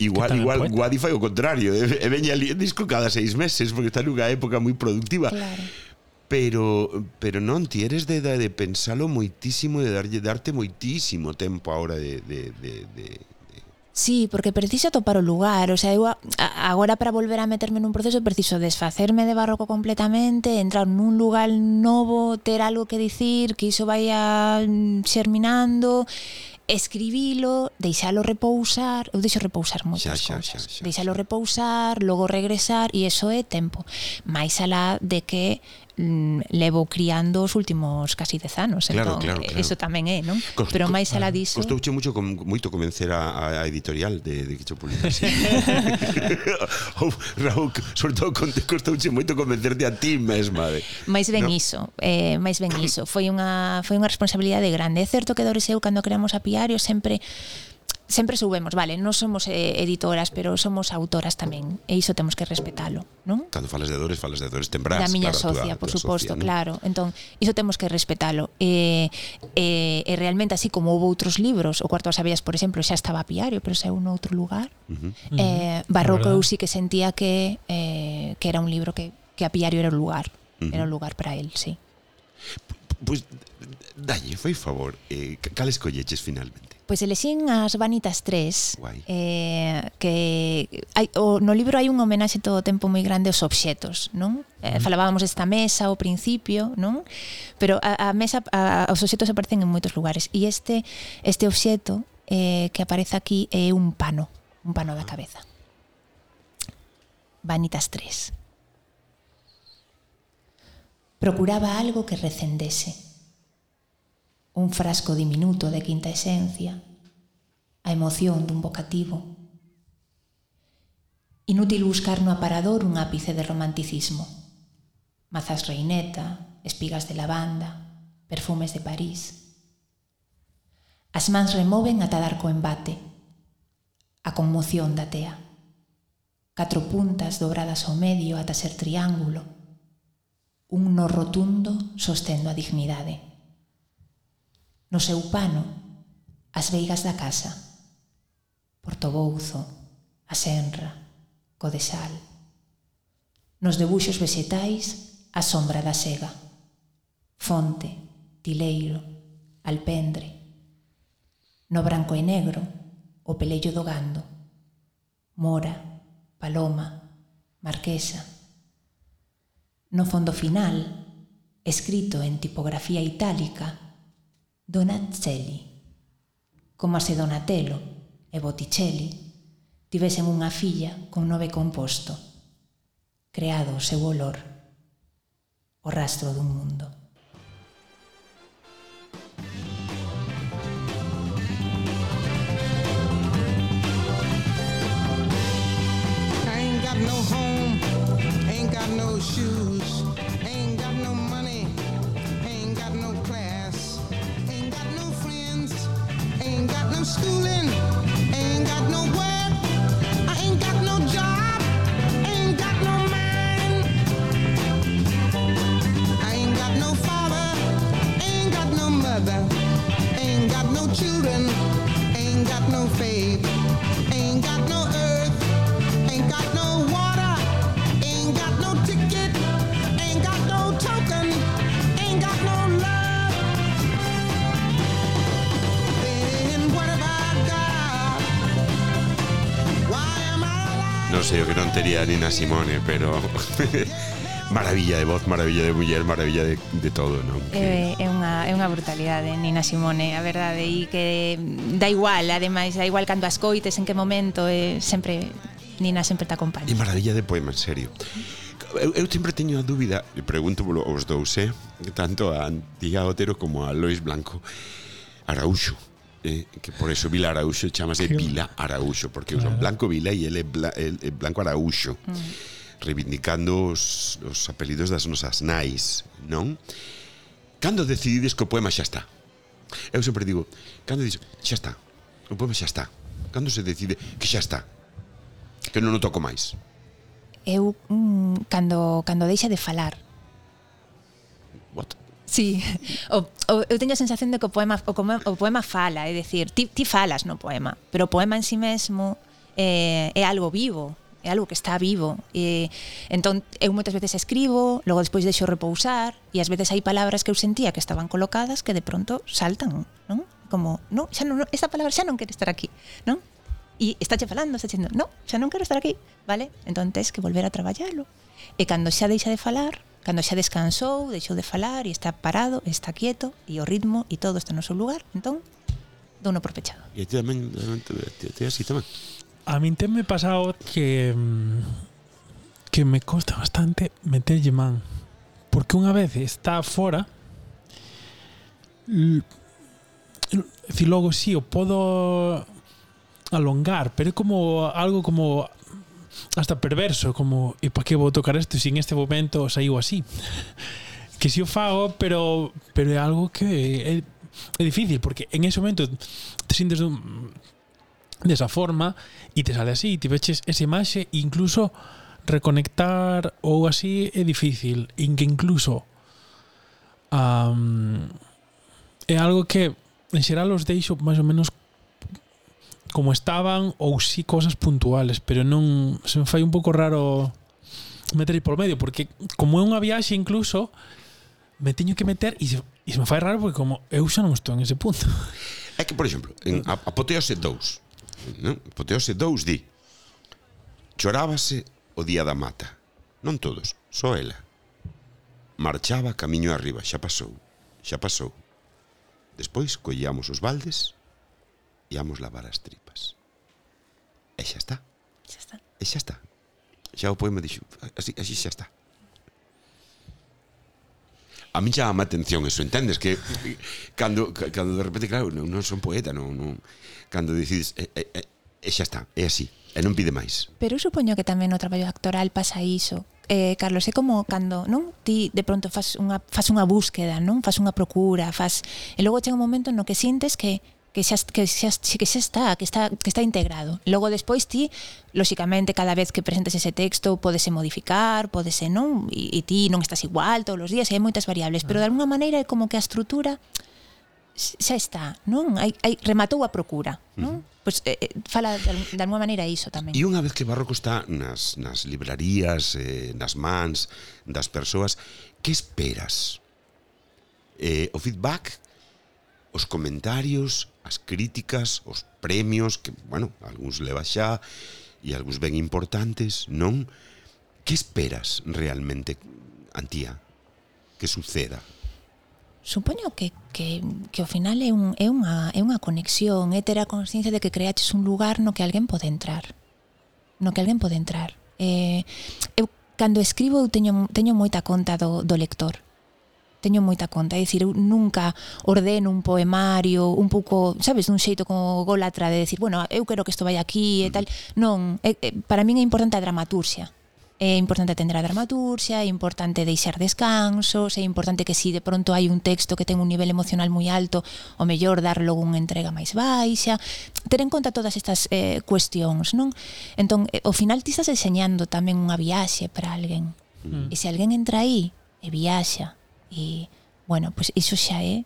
A: igual igual Guadi fai o contrario eh, e, e veña ali disco cada seis meses porque está nunha época moi productiva
C: claro
A: pero pero non ti eres de edade de pensalo moitísimo de darlle darte moitísimo tempo ahora de, de, de, de
C: Sí, porque preciso topar o lugar, o sea, eu a, agora para volver a meterme nun proceso preciso desfacerme de barroco completamente, entrar nun lugar novo, ter algo que dicir, que iso vaya mm, xerminando, escribilo, deixalo repousar, eu deixo repousar moitas
A: xa, xa,
C: cousas,
A: xa, xa, xa, deixalo
C: repousar, logo regresar, e iso é tempo, máis alá de que Mm, levo criando os últimos casi 10 anos,
A: claro,
C: entón
A: claro, eh, claro.
C: eso tamén é, non?
A: Cost,
C: Pero máis alá ah, diso
A: Costouche mucho com, moito convencer a, a editorial de de que cho publicase. oh, Raúl, sobre todo con, costouche moito convencerte a ti mesma de.
C: Mais ben
A: no?
C: iso, eh, máis ben iso. Foi unha foi unha responsabilidade grande. É certo que Doris eu cando creamos a Piario sempre sempre soubemos, vale, non somos eh, editoras, pero somos autoras tamén, e iso temos que respetalo, non?
A: Cando falas de dores, falas de dores tembrás.
C: Da miña
A: claro,
C: socia,
A: tua,
C: por suposto, claro. Entón, iso temos que respetalo. E, eh, e, eh, e realmente, así como houve outros libros, o Cuarto das Abellas, por exemplo, xa estaba a Piario, pero xa un outro lugar.
A: Uh -huh.
C: eh, Barroco eu sí que sentía que, eh, que era un libro que, que a Piario era o lugar,
A: uh -huh.
C: era o lugar para él, sí.
A: Pois, pues, dalle, foi favor, eh, cal escolleches finalmente?
C: Pois elexín as Vanitas 3
A: Guai.
C: eh, que hai, o, no libro hai un homenaxe todo o tempo moi grande aos obxetos non? Eh, mm-hmm. falábamos desta mesa ao principio non? pero a, a mesa a, os obxetos aparecen en moitos lugares e este este obxeto eh, que aparece aquí é un pano un pano da ah. cabeza Vanitas 3 Procuraba algo que recendese un frasco diminuto de quinta esencia, a emoción dun vocativo. Inútil buscar no aparador un ápice de romanticismo. Mazas reineta, espigas de lavanda, perfumes de París. As mans removen ata dar co embate, a conmoción da tea. Catro puntas dobradas ao medio ata ser triángulo. Un no rotundo sostendo a dignidade no seu pano, as veigas da casa, portobouzo, a senra, codesal. Nos debuxos vegetais, a sombra da sega, fonte, tileiro, alpendre. No branco e negro, o pelello do gando, mora, paloma, marquesa. No fondo final, escrito en tipografía itálica, Donatelli. Como se Donatello e Botticelli tivesen unha filla con nove composto, creado o seu olor, o rastro dun mundo.
G: Ain't got no home, ain't got no shoes. Ain't got no work, I ain't got no job, ain't got no man, I ain't got no father, ain't got no mother, ain't got no children, ain't got no faith, ain't got no
A: serio que non tería Nina Simone, pero maravilla de voz, maravilla de muller, maravilla de, de todo, non? Que...
C: Eh, é, é unha é unha brutalidade Nina Simone, a verdade, e que dá igual, ademais, dá igual cando as coites, en que momento, eh, é sempre Nina sempre te acompaña.
A: E maravilla de poema, en serio. Eu, eu sempre teño a dúbida, e pregunto aos dous, eh? tanto a Antía Otero como a Lois Blanco Araúxo eh, que por eso Vila Araújo chamase Vila Araújo, porque claro. son Blanco Vila e ele é Bla, el, el Blanco Araújo, mm. reivindicando os, os apelidos das nosas nais, non? Cando decidides que o poema xa está? Eu sempre digo, cando dices, xa está, o poema xa está. Cando se decide que xa está, que non o toco máis.
C: Eu, mm, cando, cando deixa de falar.
A: What?
C: Sí, o, o, eu teño a sensación de que o poema, o, o poema fala, é dicir, ti, ti falas no poema, pero o poema en sí mesmo eh, é algo vivo, é algo que está vivo e entón eu moitas veces escribo logo despois deixo repousar e ás veces hai palabras que eu sentía que estaban colocadas que de pronto saltan non? como, non, xa non, esta palabra xa non quere estar aquí non? e está che falando, está dicendo, non, xa non quero estar aquí vale? entón tens que volver a traballalo e cando xa deixa de falar Cando xa descansou, deixou de falar e está parado, está quieto e o ritmo e todo está no seu lugar, entón douno por pechado.
A: E a ti tamén, te, te así tamén.
B: A min me pasado que mm, que me costa bastante meterlle man, porque unha vez está fora e logo si sí, o podo alongar, pero é como algo como hasta perverso, como, e para que vou tocar isto sin este momento saiu así? que si o fago, pero pero é algo que é, é difícil, porque en ese momento te sintes dun, desa forma e te sale así, te veches esa imaxe e incluso reconectar ou así é difícil, en que incluso um, é algo que en xeral os deixo máis ou menos como estaban ou si sí, cosas puntuales, pero non se me fai un pouco raro meter polo medio porque como é unha viaxe incluso me teño que meter e se, e se me fai raro porque como eu xa non estou en ese punto.
A: É que, por exemplo, en Apoteose 2, non? Apoteose 2 di chorábase o día da mata. Non todos, só ela. Marchaba camiño arriba, xa pasou, xa pasou. Despois collíamos os baldes íamos lavar as tripas. E xa está.
C: Xa está.
A: E xa está. Xa o poema dixo, así, así xa está. A mí chama a atención eso, entendes? Que cando, cando de repente, claro, non, non son poeta, non, non, cando decides, e, e, e xa está, é así, e non pide máis.
C: Pero eu supoño que tamén no traballo actoral pasa iso, eh, Carlos, é como cando, non? Ti de pronto fas unha fas unha búsqueda, non? Fas unha procura, fas e logo chega un momento no que sintes que que xa, que xa, que xa está, que está, que está integrado. Logo despois ti, lóxicamente, cada vez que presentes ese texto, podese modificar, podese non, e, e ti non estás igual todos os días, hai moitas variables, pero ah. de alguna maneira é como que a estrutura xa está, non? Hai, hai, rematou a procura, non? Uh -huh. Pois eh, eh, fala de, de alguma maneira iso tamén.
A: E unha vez que Barroco está nas, nas librarías, eh, nas mans das persoas, que esperas? Eh, o feedback os comentarios, as críticas, os premios, que, bueno, algúns leva xa, e algúns ben importantes, non? Que esperas realmente, Antía, que suceda?
C: Supoño que, que, que ao final é, un, é, unha, é unha conexión, é ter a consciencia de que creaches un lugar no que alguén pode entrar. No que alguén pode entrar. Eh, eu, cando escribo, eu teño, teño moita conta do, do lector teño moita conta, é dicir, eu nunca ordeno un poemario, un pouco, sabes, dun xeito como golatra de decir, bueno, eu quero que isto vai aquí e tal. Non, é, é, para min é importante a dramaturxia. É importante atender a dramaturxia, é importante deixar descansos, é importante que si de pronto hai un texto que ten un nivel emocional moi alto, o mellor dar logo unha entrega máis baixa, ter en conta todas estas eh, cuestións, non? Entón, eh, ao final ti estás enseñando tamén unha viaxe para alguén. Mm. E se alguén entra aí e viaxa E, bueno, pois iso xa é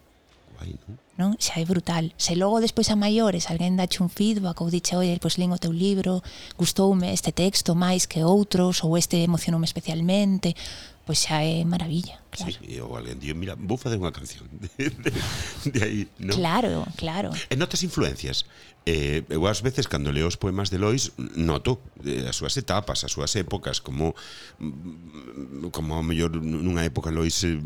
A: Guai, non?
C: non? Xa é brutal. Se logo despois a maiores alguén dache un feedback ou dixe, oi, pois lín o teu libro, gustoume este texto máis que outros, ou este emocionoume especialmente, pois xa é maravilla, claro.
A: Sí, ou alguén di, mira, vou facer unha canción de, de, de aí, non?
C: Claro, claro.
A: E notas influencias? eh, eu ás veces cando leo os poemas de Lois noto eh, as súas etapas, as súas épocas como mm, como a mellor nunha época Lois eh,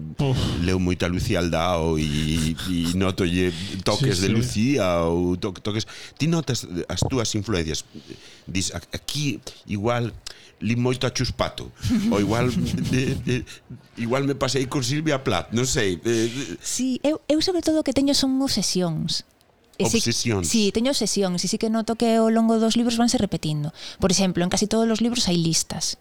A: leu moita Lucía Aldao e, e noto lle toques
B: sí,
A: de
B: sí.
A: Lucía ou to, toques. Ti notas as túas influencias? Dis aquí igual li moito a Chuspato ou igual de, de, igual me pasei con Silvia Plath non sei eh, eh.
C: sí, eu, eu sobre todo que teño son obsesións.
A: Obsesións.
C: Si, sí, teño obsesións, e sí si que noto que ao longo dos libros vanse repetindo. Por exemplo, en casi todos os libros hai listas.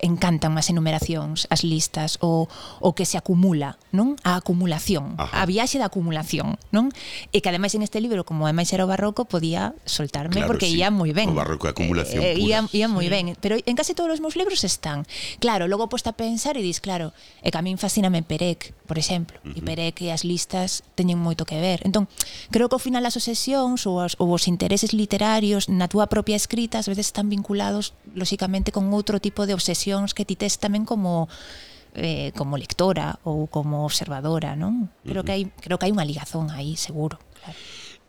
C: Encantan as enumeracións, as listas, o, o que se acumula, non? A acumulación,
A: Ajá.
C: a viaxe da acumulación, non? E que ademais en este libro, como ademais era o barroco, podía soltarme
A: claro,
C: porque
A: sí.
C: ía moi ben.
A: O barroco é acumulación
C: eh, eh
A: pura.
C: ia, ia moi sí. ben, pero en casi todos os meus libros están. Claro, logo posta a pensar e dis, claro, e que a min fascíname Perec, por exemplo, uh -huh. e veré que as listas teñen moito que ver. Entón, creo que ao final as obsesións ou, os, ou os intereses literarios na túa propia escrita ás veces están vinculados, lóxicamente, con outro tipo de obsesións que ti tes tamén como eh, como lectora ou como observadora, non? Creo uh -huh. que hai creo que hai unha ligazón aí, seguro, claro.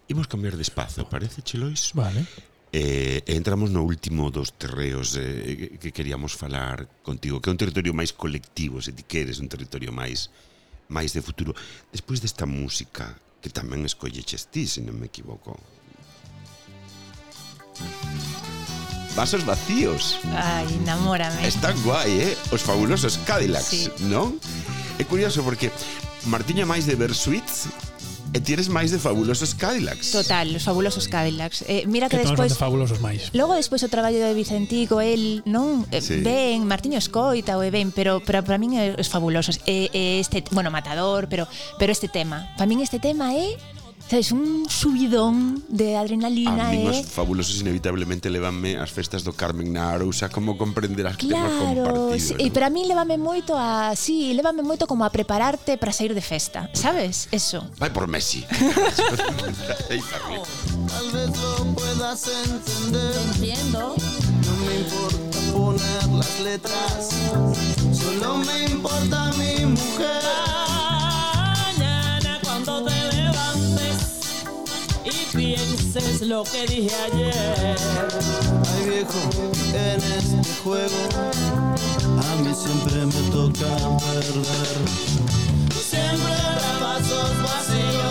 A: Imos cambiar de espazo, parece, Chilois?
B: Vale.
A: Eh, entramos no último dos terreos eh, que queríamos falar contigo, que é un territorio máis colectivo, se ti queres, un territorio máis máis de futuro. Despois desta música que tamén escolleches ti, se non me equivoco. Vasos vacíos.
C: Ai, namórame.
A: Están guai, eh? Os fabulosos Cadillacs,
C: sí.
A: non? É curioso porque Martiña máis de Bersuits e tienes máis de fabulosos Cadillacs.
C: Total, os fabulosos Cadillacs. Eh, mira que,
B: que
C: despois
B: fabulosos máis.
C: Logo despois o traballo de Vicentico, el, non, eh,
A: sí.
C: ben, Martiño escoita o ben, pero pero para min é os fabulosos. Eh, eh, este, bueno, matador, pero pero este tema, para min este tema é sabes, un subidón de adrenalina,
A: A min
C: é
A: os fabulosos inevitablemente levanme ás festas do Carmen na Arousa como comprenderás que
C: Claro,
A: compartido.
C: sí,
A: non?
C: e para min levame moito a, sí, levame moito como a prepararte para sair de festa, sabes? Eso.
A: Vai por Messi.
E: Tal vez lo puedas entender.
F: Entiendo.
E: No me importa poner las letras. Solo me importa mi mujer.
F: Mañana cuando te y pienses lo que dije ayer.
E: Ay viejo, en este juego a mí siempre me toca perder. Siempre habrá vasos vacíos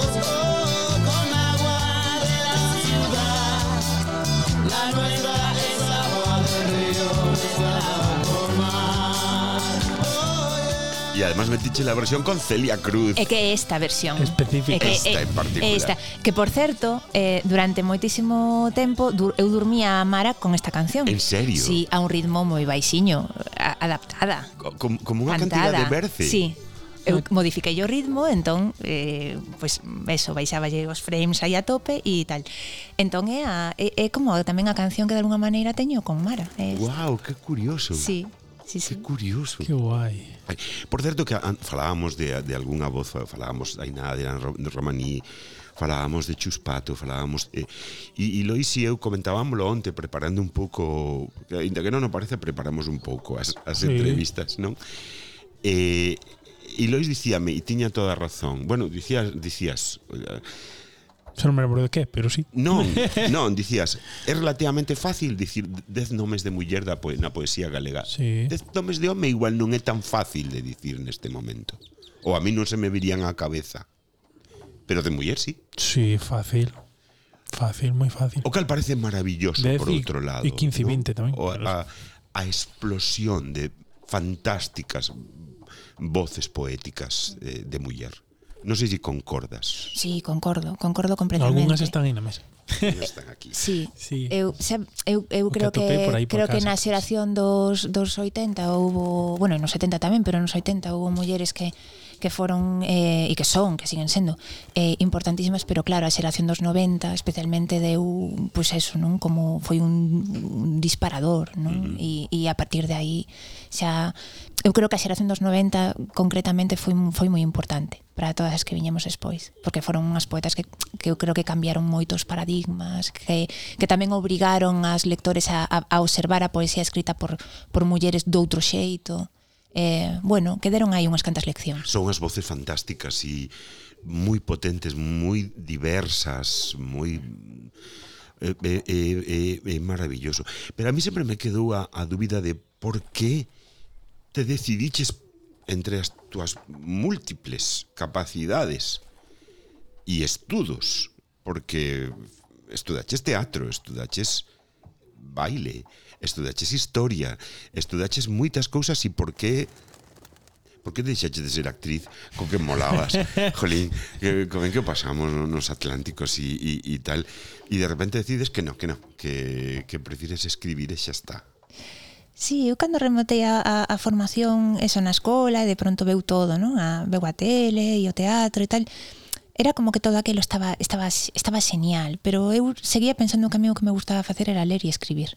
A: Y además metiche la versión con Celia Cruz.
C: É que é esta versión.
B: Específica.
C: É que,
A: esta
C: é,
A: en eh,
C: particular. Esta. Que, por certo, eh, durante moitísimo tempo dur, eu dormía a Mara con esta canción.
A: En serio?
C: Sí, a un ritmo moi baixiño, a, adaptada.
A: Como, como unha cantidad de berce.
C: Sí, eu modifiquei o ritmo, entón eh, pois pues, eso, baixaba os frames aí a tope e tal. Entón é, a, é, é como tamén a canción que de alguna maneira teño con Mara. É
A: wow, que curioso.
C: Sí sí, sí.
A: Que curioso.
B: Que guai.
A: Por certo que falábamos de, de algunha voz, falábamos da de Romaní, falábamos de Chuspato, falábamos... Eh, e, e Lois e eu comentábamoslo onte preparando un pouco... Ainda que non parece, preparamos un pouco as, as
B: sí.
A: entrevistas, non? E, eh, e Lois dicíame, e tiña toda a razón. Bueno, dicías, dicías
B: Xa non me lembro de que, pero sí.
A: Non, non, dicías, é relativamente fácil dicir dez nomes de muller da poe, na poesía galega.
B: Sí.
A: Dez nomes de home igual non é tan fácil de dicir neste momento. Ou a mí non se me virían á cabeza. Pero de muller sí.
B: Sí, fácil. Fácil, moi fácil.
A: O cal parece maravilloso,
B: dez
A: por
B: y,
A: outro lado.
B: E 15 e ¿no? 20 tamén.
A: O, a, a explosión de fantásticas voces poéticas eh, de muller. Non sei se concordas.
C: Sí, concordo, concordo completamente.
B: Algunhas están aí na mesa.
A: están aquí.
C: Sí.
B: sí.
C: Eu, xa, eu, eu
B: o
C: creo que,
B: que
C: creo
B: casa.
C: que na xeración dos, dos 80 houbo, bueno, nos 70 tamén, pero nos 80 houbo mulleres que que foron eh, e que son, que siguen sendo eh, importantísimas, pero claro, a xeración dos 90 especialmente deu, pois pues eso, non? Como foi un, un disparador, non? Uh -huh. e, e a partir de aí xa eu creo que a xeración dos 90 concretamente foi foi moi importante para todas as que viñemos despois, porque foron unhas poetas que, que eu creo que cambiaron moitos paradigmas, que, que tamén obrigaron as lectores a, a, a observar a poesía escrita por, por mulleres doutro xeito eh, bueno, que deron aí unhas cantas leccións.
A: Son as voces fantásticas e moi potentes, moi diversas, moi é eh, eh, eh, eh, maravilloso. Pero a mí sempre me quedou a, a dúbida de por que te decidiches entre as túas múltiples capacidades e estudos, porque estudaches teatro, estudaches baile, eh, estudaches historia, estudaches moitas cousas e por que Por que deixaxe de ser actriz co que molabas? Jolín, que, con que pasamos nos Atlánticos e, e, e tal. E de repente decides que no, que no, que, que prefires escribir e xa está.
C: Sí, eu cando remotei a, a, a formación eso na escola e de pronto veu todo, non? A, veu a tele e o teatro e tal era como que todo aquilo estaba, estaba, estaba genial, pero eu seguía pensando que a mí o que me gustaba facer era ler e escribir.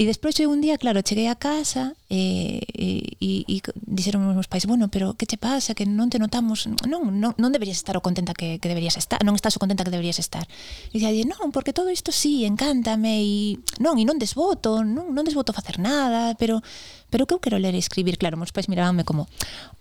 C: E despois eu un día, claro, cheguei a casa e, e, e, e dixeron os meus pais, bueno, pero que che pasa, que non te notamos, non, non, non deberías estar o contenta que, que deberías estar, non estás o contenta que deberías estar. E dixalle, non, porque todo isto sí, encántame, e non, e non desvoto, non, non desvoto facer nada, pero pero que eu quero ler e escribir, claro, meus pais mirábanme como,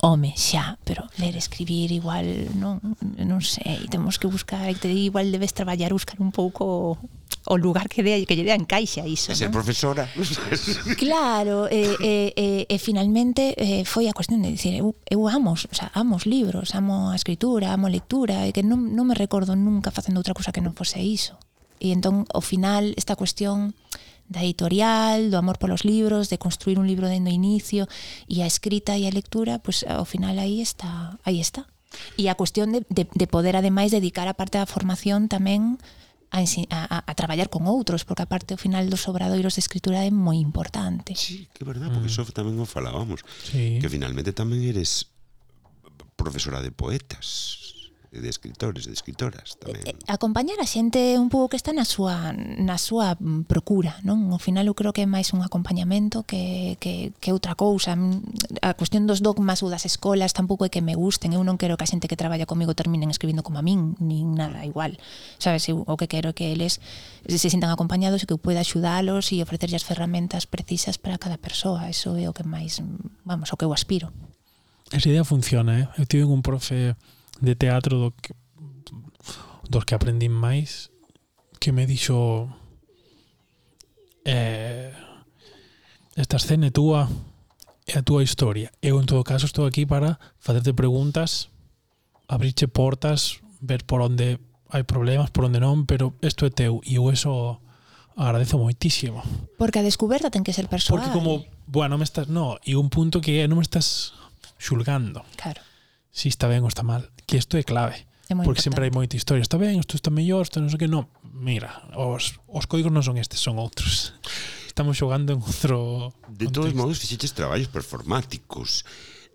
C: home, xa, pero ler e escribir igual, non, non sei, temos que buscar, te, igual debes traballar, buscar un pouco o lugar que dea que lle dea encaixa iso.
A: E ser
C: ¿no?
A: profesora nada.
C: claro, e, e, e, e finalmente eh, foi a cuestión de dicir, eu, eu amo, o sea, amo os libros, amo a escritura, amo a lectura, e que non, non me recordo nunca facendo outra cousa que non fose iso. E entón, ao final, esta cuestión da editorial, do amor polos libros, de construir un libro dentro do inicio e a escrita e a lectura, pues ao final aí está, aí está. E a cuestión de, de, de poder ademais dedicar a parte da formación tamén a, a, a traballar con outros, porque a parte o final dos obradoiros de escritura é moi importante.
A: Sí, que verdad, porque mm. iso tamén o falábamos,
B: sí.
A: que finalmente tamén eres profesora de poetas e de escritores, de escritoras tamén.
C: E, acompañar a xente un pouco que está na súa na súa mm, procura, non? Ao final eu creo que é máis un acompañamento que, que, que outra cousa. Mm, a cuestión dos dogmas ou das escolas tampouco é que me gusten. Eu non quero que a xente que traballa comigo terminen escribindo como a min, nin nada mm. igual. Sabes, eu, o que quero é que eles se sintan acompañados e que eu poida axudalos e ofrecerlle as ferramentas precisas para cada persoa. Eso é o que máis, vamos, o que eu aspiro.
B: Esa idea funciona, eh? Eu tive un profe de teatro do que, dos que aprendín máis que me dixo eh, esta escena é túa é a túa historia. Eu en todo caso estou aquí para facerte preguntas abrirche portas ver por onde hai problemas por onde non pero isto é teu e eu eso agradezo moitísimo.
C: Porque a descoberta ten que ser persoal.
B: Porque como bueno me estás no e un punto que non me estás xulgando.
C: Claro.
B: Si está ben ou está mal que isto é clave.
C: É
B: porque importante. sempre hai moita historia. Está ben, isto está mellor, isto non sei que, non. Mira, os, os códigos non son estes, son outros. Estamos xogando en outro...
A: De
B: contexto.
A: todos modos, fixeches traballos performáticos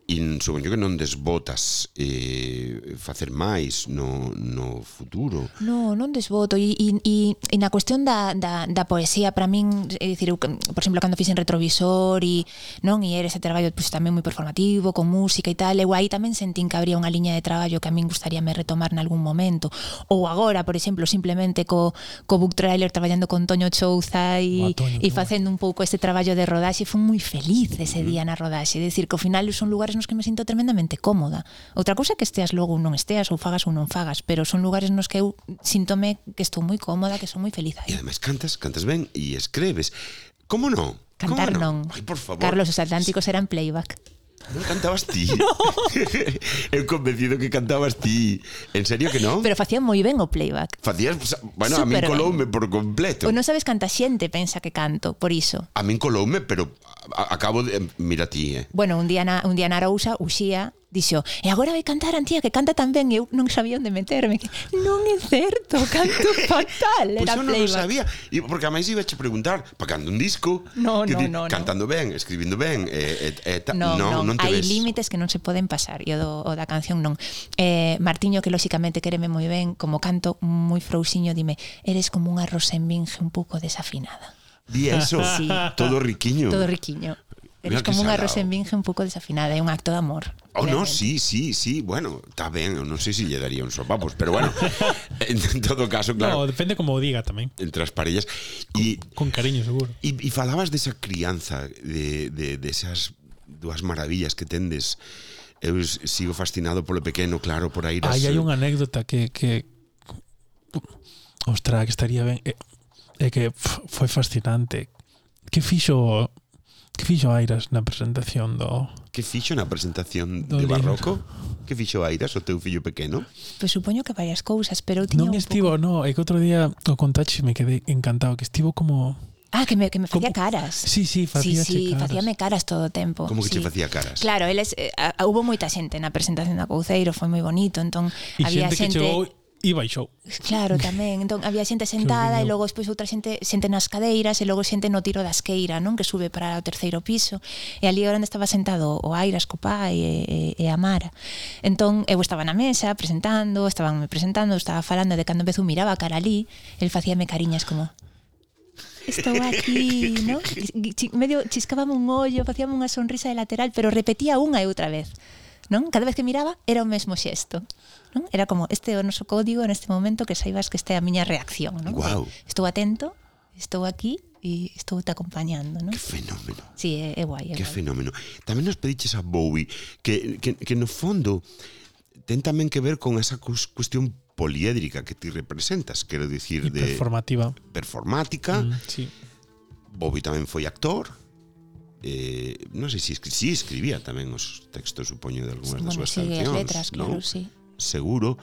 A: in, supoño que non desbotas eh, facer máis no, no futuro.
C: No, non desboto. E, e, e, e na cuestión da, da, da poesía, para min, é dicir, eu, por exemplo, cando fixen retrovisor e non e era ese traballo pues, tamén moi performativo, con música e tal, eu aí tamén sentín que habría unha liña de traballo que a min gustaría me retomar nalgún momento. Ou agora, por exemplo, simplemente co, co book trailer traballando con Toño Chouza e,
B: Toño,
C: e facendo un pouco este traballo de rodaxe, foi moi feliz ese día na rodaxe. É dicir, que ao final son lugares nos que me sinto tremendamente cómoda. Outra cousa é que esteas logo ou non esteas, ou fagas ou non fagas, pero son lugares nos que eu sintome que estou moi cómoda, que son moi feliz aí.
A: E ademais cantas, cantas ben e escreves. Como non?
C: Cantar
A: non?
C: non.
A: Ai, por favor.
C: Carlos, os Atlánticos eran playback.
A: Non cantabas ti. No. Eu convencido que cantabas ti. En serio que non?
C: Pero facían moi ben o playback.
A: Facías, bueno, Super a min coloume ben. por completo.
C: O non sabes canta xente pensa que canto, por iso.
A: A min coloume, pero acabo de mira ti, eh.
C: Bueno, un día na, un día na Arousa uxía dixo, e agora vai cantar a tía que canta tan ben, eu non sabía onde meterme. Que, non é certo, canto fatal,
A: pois
C: era pues
A: eu non sabía, e porque a máis iba a preguntar, pagando un disco,
C: no,
A: que
C: no,
A: di,
C: no,
A: cantando no. ben, escribindo ben, e, e, e ta,
C: no,
A: no,
C: no,
A: non te
C: hai
A: ves.
C: límites que non se poden pasar, e o, do, o da canción non. Eh, Martiño, que lóxicamente quereme moi ben, como canto moi frouxiño, dime, eres como unha rosa en vinge un pouco desafinada.
A: Di eso,
C: sí.
A: todo riquiño.
C: Todo riquiño. Eres como unha Rosenvinge un pouco desafinada, é un acto de amor.
A: Oh,
C: realmente.
A: no, sí, sí, sí, bueno, está ben, non sei sé si se lle daría un sopapos, pero bueno, en, en todo caso, claro.
B: No, depende como o diga tamén.
A: Entre as parellas. Y,
B: con, cariño, seguro.
A: E, e falabas desa de crianza, de, de, de esas dúas maravillas que tendes. Eu sigo fascinado polo pequeno, claro, por aí.
B: Aí hai eh, unha anécdota que, que... Ostra, que estaría ben... É, é que pff, foi fascinante. Que fixo Que fixo Airas na presentación do...
A: Que fixo na presentación
B: do
A: de Barroco? Que fixo Airas, o teu fillo pequeno?
C: Pois pues supoño que varias cousas, pero eu tiña
B: non
C: un
B: estivo, pouco... no, é que outro día o contaxe me quedei encantado, que estivo como...
C: Ah, que me, que me facía
B: como...
C: caras.
B: Sí, sí, facía
C: sí, sí,
B: caras.
C: facíame caras todo o tempo.
A: Como que
C: sí.
A: che facía caras?
C: Claro, eles, eh, a, a, hubo moita xente na presentación da Couceiro, foi moi bonito, entón
B: e
C: había
B: xente... Que
C: xente...
B: chegou e baixou.
C: Claro, tamén. Entón, había xente sentada e logo despois outra xente xente nas cadeiras e logo xente no tiro da esqueira, non? Que sube para o terceiro piso. E ali onde estaba sentado o Airas, co pai e, e, e a Mara. Entón, eu estaba na mesa presentando, estaban me presentando, estaba falando de cando empezou miraba a cara ali, el facíame cariñas como estou aquí, ¿no? Medio chiscábame un ollo, facíame unha sonrisa de lateral, pero repetía unha e outra vez non? Cada vez que miraba era o mesmo xesto. Non? Era como este é o noso código neste momento que saibas que esta é a miña reacción, non?
A: Wow.
C: Estou atento, estou aquí e estou te acompañando, non?
A: Que fenómeno.
C: Sí, é, é guai, é
A: Que
C: guai.
A: fenómeno. Tamén nos pediches a Bowie que, que, que no fondo ten tamén que ver con esa cuestión poliédrica que ti representas, quero dicir de
B: performativa.
A: Performática.
B: Mm, sí.
A: Bobby tamén foi actor eh, non sei se si, si escribía tamén os textos, supoño, de algunhas
C: bueno, das
A: súas
C: sí,
A: cancións.
C: letras, claro,
A: ¿no?
C: sí.
A: Seguro.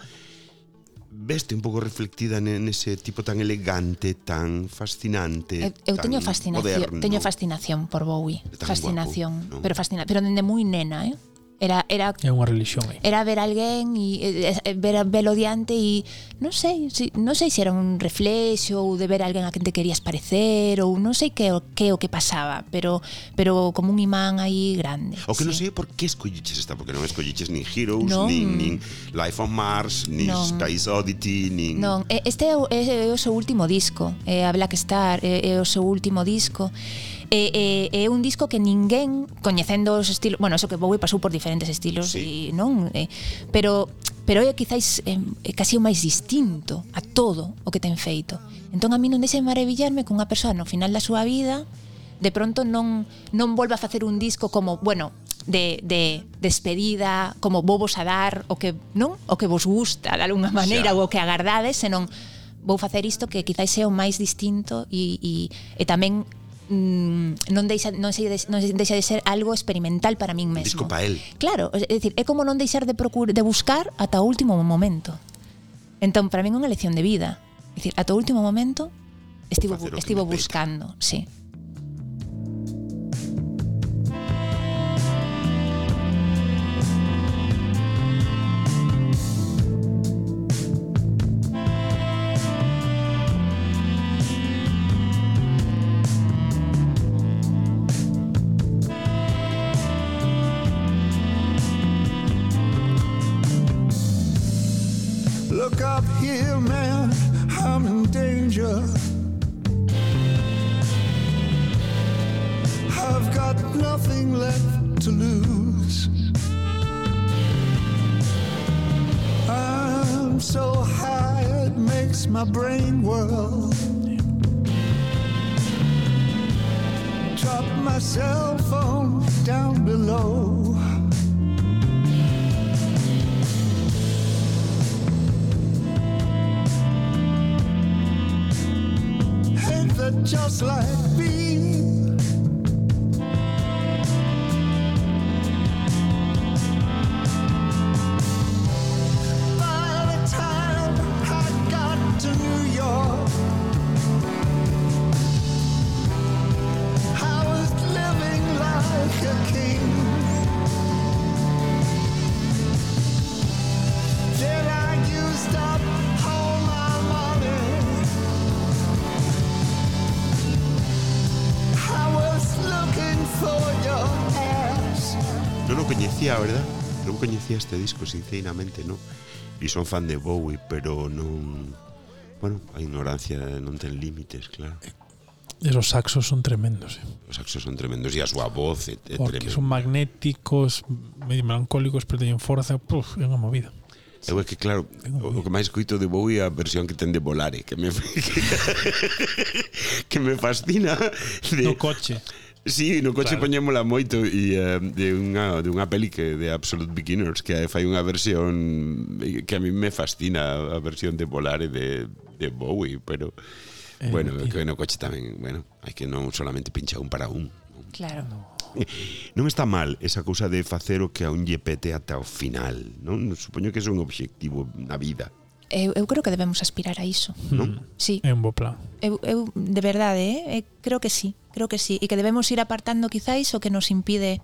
A: Veste un pouco reflectida nese tipo tan elegante, tan fascinante.
C: Eu, eu
A: tan
C: teño fascinación,
A: moderno.
C: teño fascinación por Bowie,
A: tan
C: fascinación,
A: guapo, ¿no?
C: pero fascina, pero dende moi nena, eh? Era era
B: é unha religión aí.
C: Era ver alguén e eh, eh, eh, ver velo diante e non sei, si, non sei se era un reflexo ou de ver alguén a quen te querías parecer ou non sei que que o que pasaba, pero pero como un imán aí grande.
A: O que
C: sí.
A: non sei por que escolliches esta, porque non escolliches nin Heroes,
C: non.
A: nin, nin Life on Mars, nin
C: non.
A: Space Oddity, nin
C: Non, este é o, é o seu último disco, é a Black Star, é, é o seu último disco é, é, é un disco que ninguén coñecendo os estilos, bueno, eso que Bowie pasou por diferentes estilos
A: sí.
C: e non, eh, pero pero é quizáis é casi o máis distinto a todo o que ten feito. Entón a mí non deixa de maravillarme que unha persoa no final da súa vida de pronto non non volva a facer un disco como, bueno, de, de despedida, como bobos a dar o que, non? O que vos gusta de alguna maneira, ou o que agardades, senón vou facer isto que quizáis sea o máis distinto e, e, e tamén mm, non deixa non sei non deixa de ser algo experimental para min mesmo.
A: Disco para el.
C: Claro, é dicir, é como non deixar de procurar de buscar ata o último momento. Entón, para min é unha lección de vida. É dicir, ata o último momento estivo estivo buscando, sí.
A: myself coñecía este disco, sinceramente, non? E son fan de Bowie, pero non... Bueno, a ignorancia non ten límites, claro.
B: Eh, e os saxos son tremendos, eh?
A: Os saxos son tremendos e a súa voz é, é
B: Porque
A: tremenda.
B: son magnéticos, medio melancólicos, pero teñen forza, puf, é unha movida.
A: Eu é que claro, o que máis coito de Bowie é a versión que ten de Volare, que me que, que me fascina de,
B: no coche.
A: Sí, no coche
B: claro.
A: poñémola moito e uh, de unha de unha peli que de Absolute Beginners que fai unha versión que a mí me fascina a versión de Volare de de Bowie, pero
B: eh,
A: bueno,
B: tío.
A: que no coche tamén, bueno, hai que non solamente pincha un para un.
C: Claro.
A: Non está mal esa cousa de facer o que a un lle pete ata o final, non? Supoño que é un obxectivo na vida
C: eu, eu creo que debemos aspirar a iso.
A: Non? Mm.
C: Sí.
B: É un bo plan.
C: Eu, eu de verdade, eh? creo que sí. Creo que sí, e que debemos ir apartando quizáis o que nos impide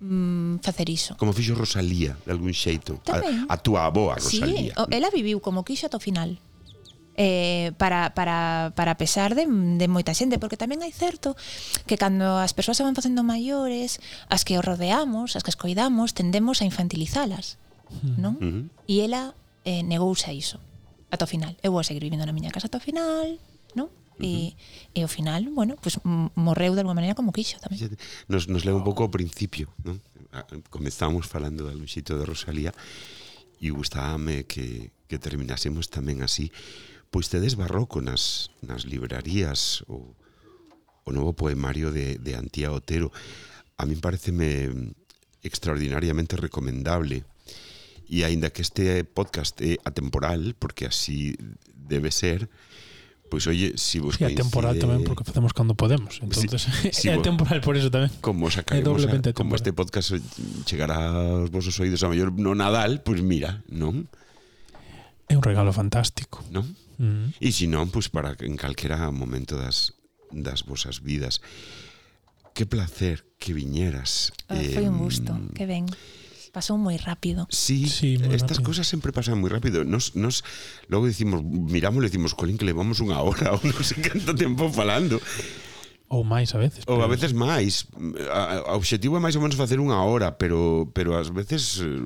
C: mm, facer iso.
A: Como fixo Rosalía, de algún xeito.
C: Tamén.
A: A, a túa aboa, Rosalía.
C: Sí, o, ela viviu como quixo ata o final. Eh, para, para, para pesar de, de moita xente, porque tamén hai certo que cando as persoas se van facendo maiores, as que os rodeamos, as que as coidamos, tendemos a infantilizalas, hmm. non?
A: Uh -huh.
C: E ela eh, negouse a iso, ata o final. Eu vou seguir vivindo na miña casa ata o final, e, e ao final, bueno, pues, morreu de alguma maneira como quixo tamén.
A: Nos, nos leva un pouco ao principio, non? Comezamos falando da Luxito de Rosalía e gustábame que, que terminásemos tamén así. Pois tedes barroco nas, nas librarías o, o novo poemario de, de Antía Otero. A min pareceme extraordinariamente recomendable e aínda que este podcast é atemporal, porque así debe ser, Pois oye, si vos coincide...
B: E é temporal tamén porque facemos cando podemos. Entonces,
A: si,
B: si
A: é
B: temporal por eso tamén.
A: Como sacaremos, a,
B: eh,
A: como este podcast chegará aos vosos oídos a mellor no Nadal, pois pues mira, non?
B: É un regalo fantástico.
A: Non?
B: Mm.
A: E se non, pois pues para en calquera momento das das vosas vidas. Que placer que viñeras.
C: Ah, foi un gusto,
A: eh,
C: que ben pasou moi rápido.
A: Sí,
B: sí moi
A: estas
B: rápido.
A: cosas sempre pasan moi rápido. Nos, nos logo dicimos, miramos e decimos, colín, que levamos unha hora ou non sei canto tempo falando.
B: Ou máis a veces.
A: Ou a veces máis. O objetivo é máis ou menos facer unha hora, pero pero ás veces eh,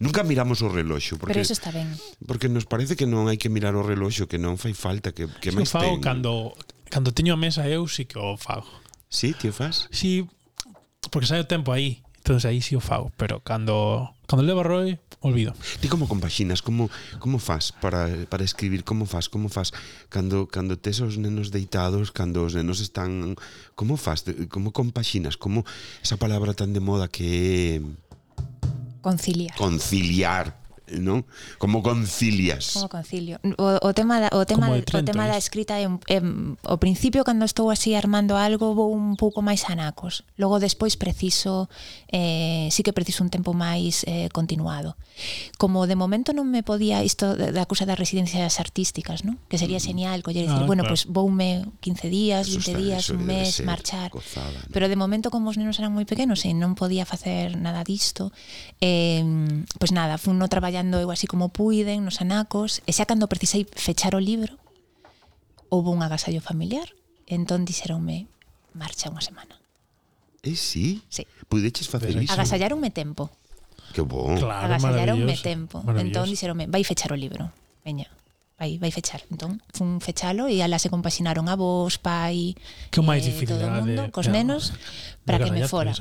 A: nunca miramos o reloxo. Porque,
C: pero iso está ben.
A: Porque nos parece que non hai que mirar o reloxo, que non fai falta, que, que
B: si
A: máis
B: fago
A: ten.
B: cando, cando teño a mesa eu si que o fago.
A: Sí, tío o fas?
B: Sí, si, porque sai o tempo aí entón aí si o fago, pero cando cando levo Roy, olvido.
A: Ti como compaxinas, como como fas para para escribir, como fas, como fas cando cando tes os nenos deitados, cando os nenos están como fas, como compaxinas, como esa palabra tan de moda que é
C: conciliar.
A: Conciliar non? Como concilias.
C: Como concilio. O, o tema da, o tema o tema da escrita é, é o principio cando estou así armando algo vou un pouco máis anacos. Logo despois preciso eh sí que preciso un tempo máis eh continuado. Como de momento non me podía isto da cousa das residencias artísticas, non? Que sería mm. genial coller e dicir, bueno,
B: claro.
C: pois pues, voume 15 días, 20 días, un mes, marchar.
A: Gozada, ¿no?
C: Pero de momento como os nenos eran moi pequenos e non podía facer nada disto, eh pois pues nada, fun no traballando eu así como puiden nos anacos, e xa cando precisei fechar o libro, houve un agasallo familiar, entón dixeronme, marcha unha semana.
A: Eh, sí?
C: Sí.
A: Pudeches facer iso?
C: Agasallaronme tempo.
A: Que bon.
B: Claro,
C: Agasallaronme tempo. Entón dixeronme, vai fechar o libro. Veña, vai, vai fechar. Entón, fun fechalo e ala se compaxinaron a vos, pai,
B: que máis
C: eh,
B: difícil
C: todo o mundo,
B: de,
C: cos nenos, para que me fora.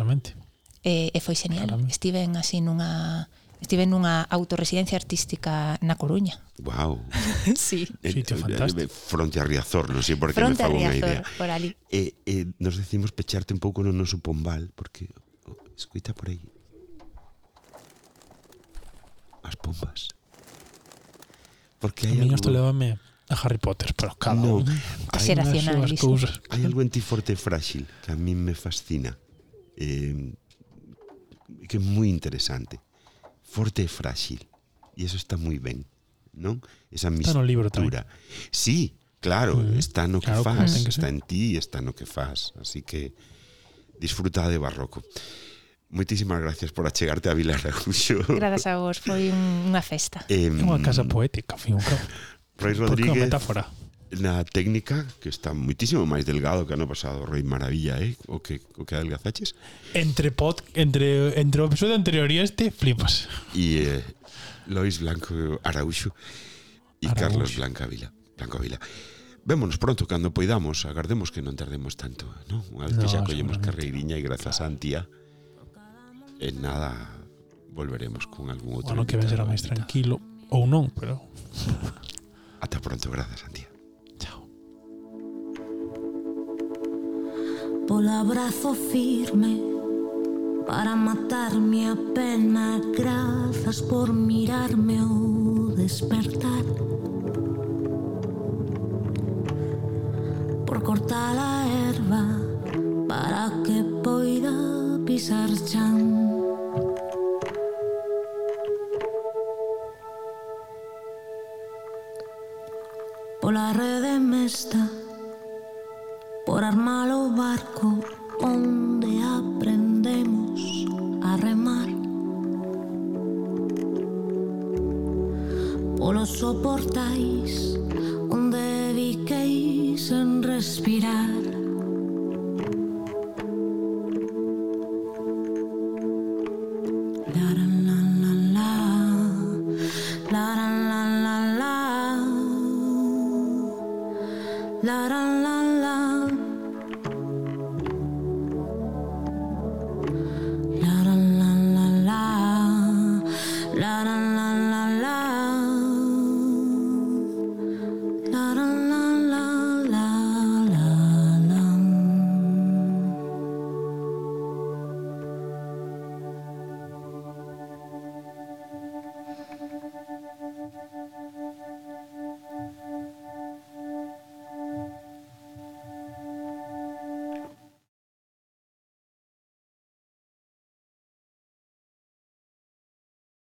C: E, eh, e foi genial. Estive así nunha Estive nunha autorresidencia artística na Coruña.
A: Wow.
C: sí.
B: Eh, Sitio eh, fantástico.
A: Eh, Fronte a Riazor, non sei por que
C: Fronte
A: me fago unha idea.
C: Por ali.
A: E, eh, eh, nos decimos pecharte un pouco no noso pombal, porque oh, escuita por aí. As pombas. Porque hai algo...
B: Isto levame a Harry Potter, pero cada
A: no,
B: un...
C: Xeracional,
B: cousas.
A: Hai algo en ti forte e frágil que a mí me fascina. Eh, que é moi interesante forte e frágil. E eso está moi ben, non? Esa mistura.
B: Está no libro
A: tamén. Sí, claro,
B: mm.
A: está no que
B: claro, faz, que
A: está en ti, está no que faz. Así que disfruta de barroco. Moitísimas gracias por achegarte a Vilar Aguxo.
C: Grazas a vos, foi unha festa.
A: Eh,
B: unha casa poética, fin un
A: Roy Rodríguez.
B: Porque metáfora
A: na técnica, que está muitísimo máis delgado que ano pasado, Rei Maravilla, eh? O que, o que adelgazaches.
B: Entre pod, entre, entre o episodio anterior e este, flipas.
A: E eh, Lois Blanco Araúxo e Carlos Blanca Vila. Blanco Vila. Vémonos pronto, cando poidamos, agardemos que non tardemos tanto, non? Unha vez
B: no, que
A: xa collemos carreiriña e grazas a Antía, en nada volveremos con algún outro.
B: Bueno, que ven será máis tranquilo ou non, pero
A: Ata pronto, grazas, Antía.
D: por abrazo firme para matarme apenas. Gracias por mirarme o despertar. Por cortar la herba para que pueda pisar chan. Por la red de mesta comprar malo barco donde aprendemos a remar. Polo soportáis, donde viquéis en respirar.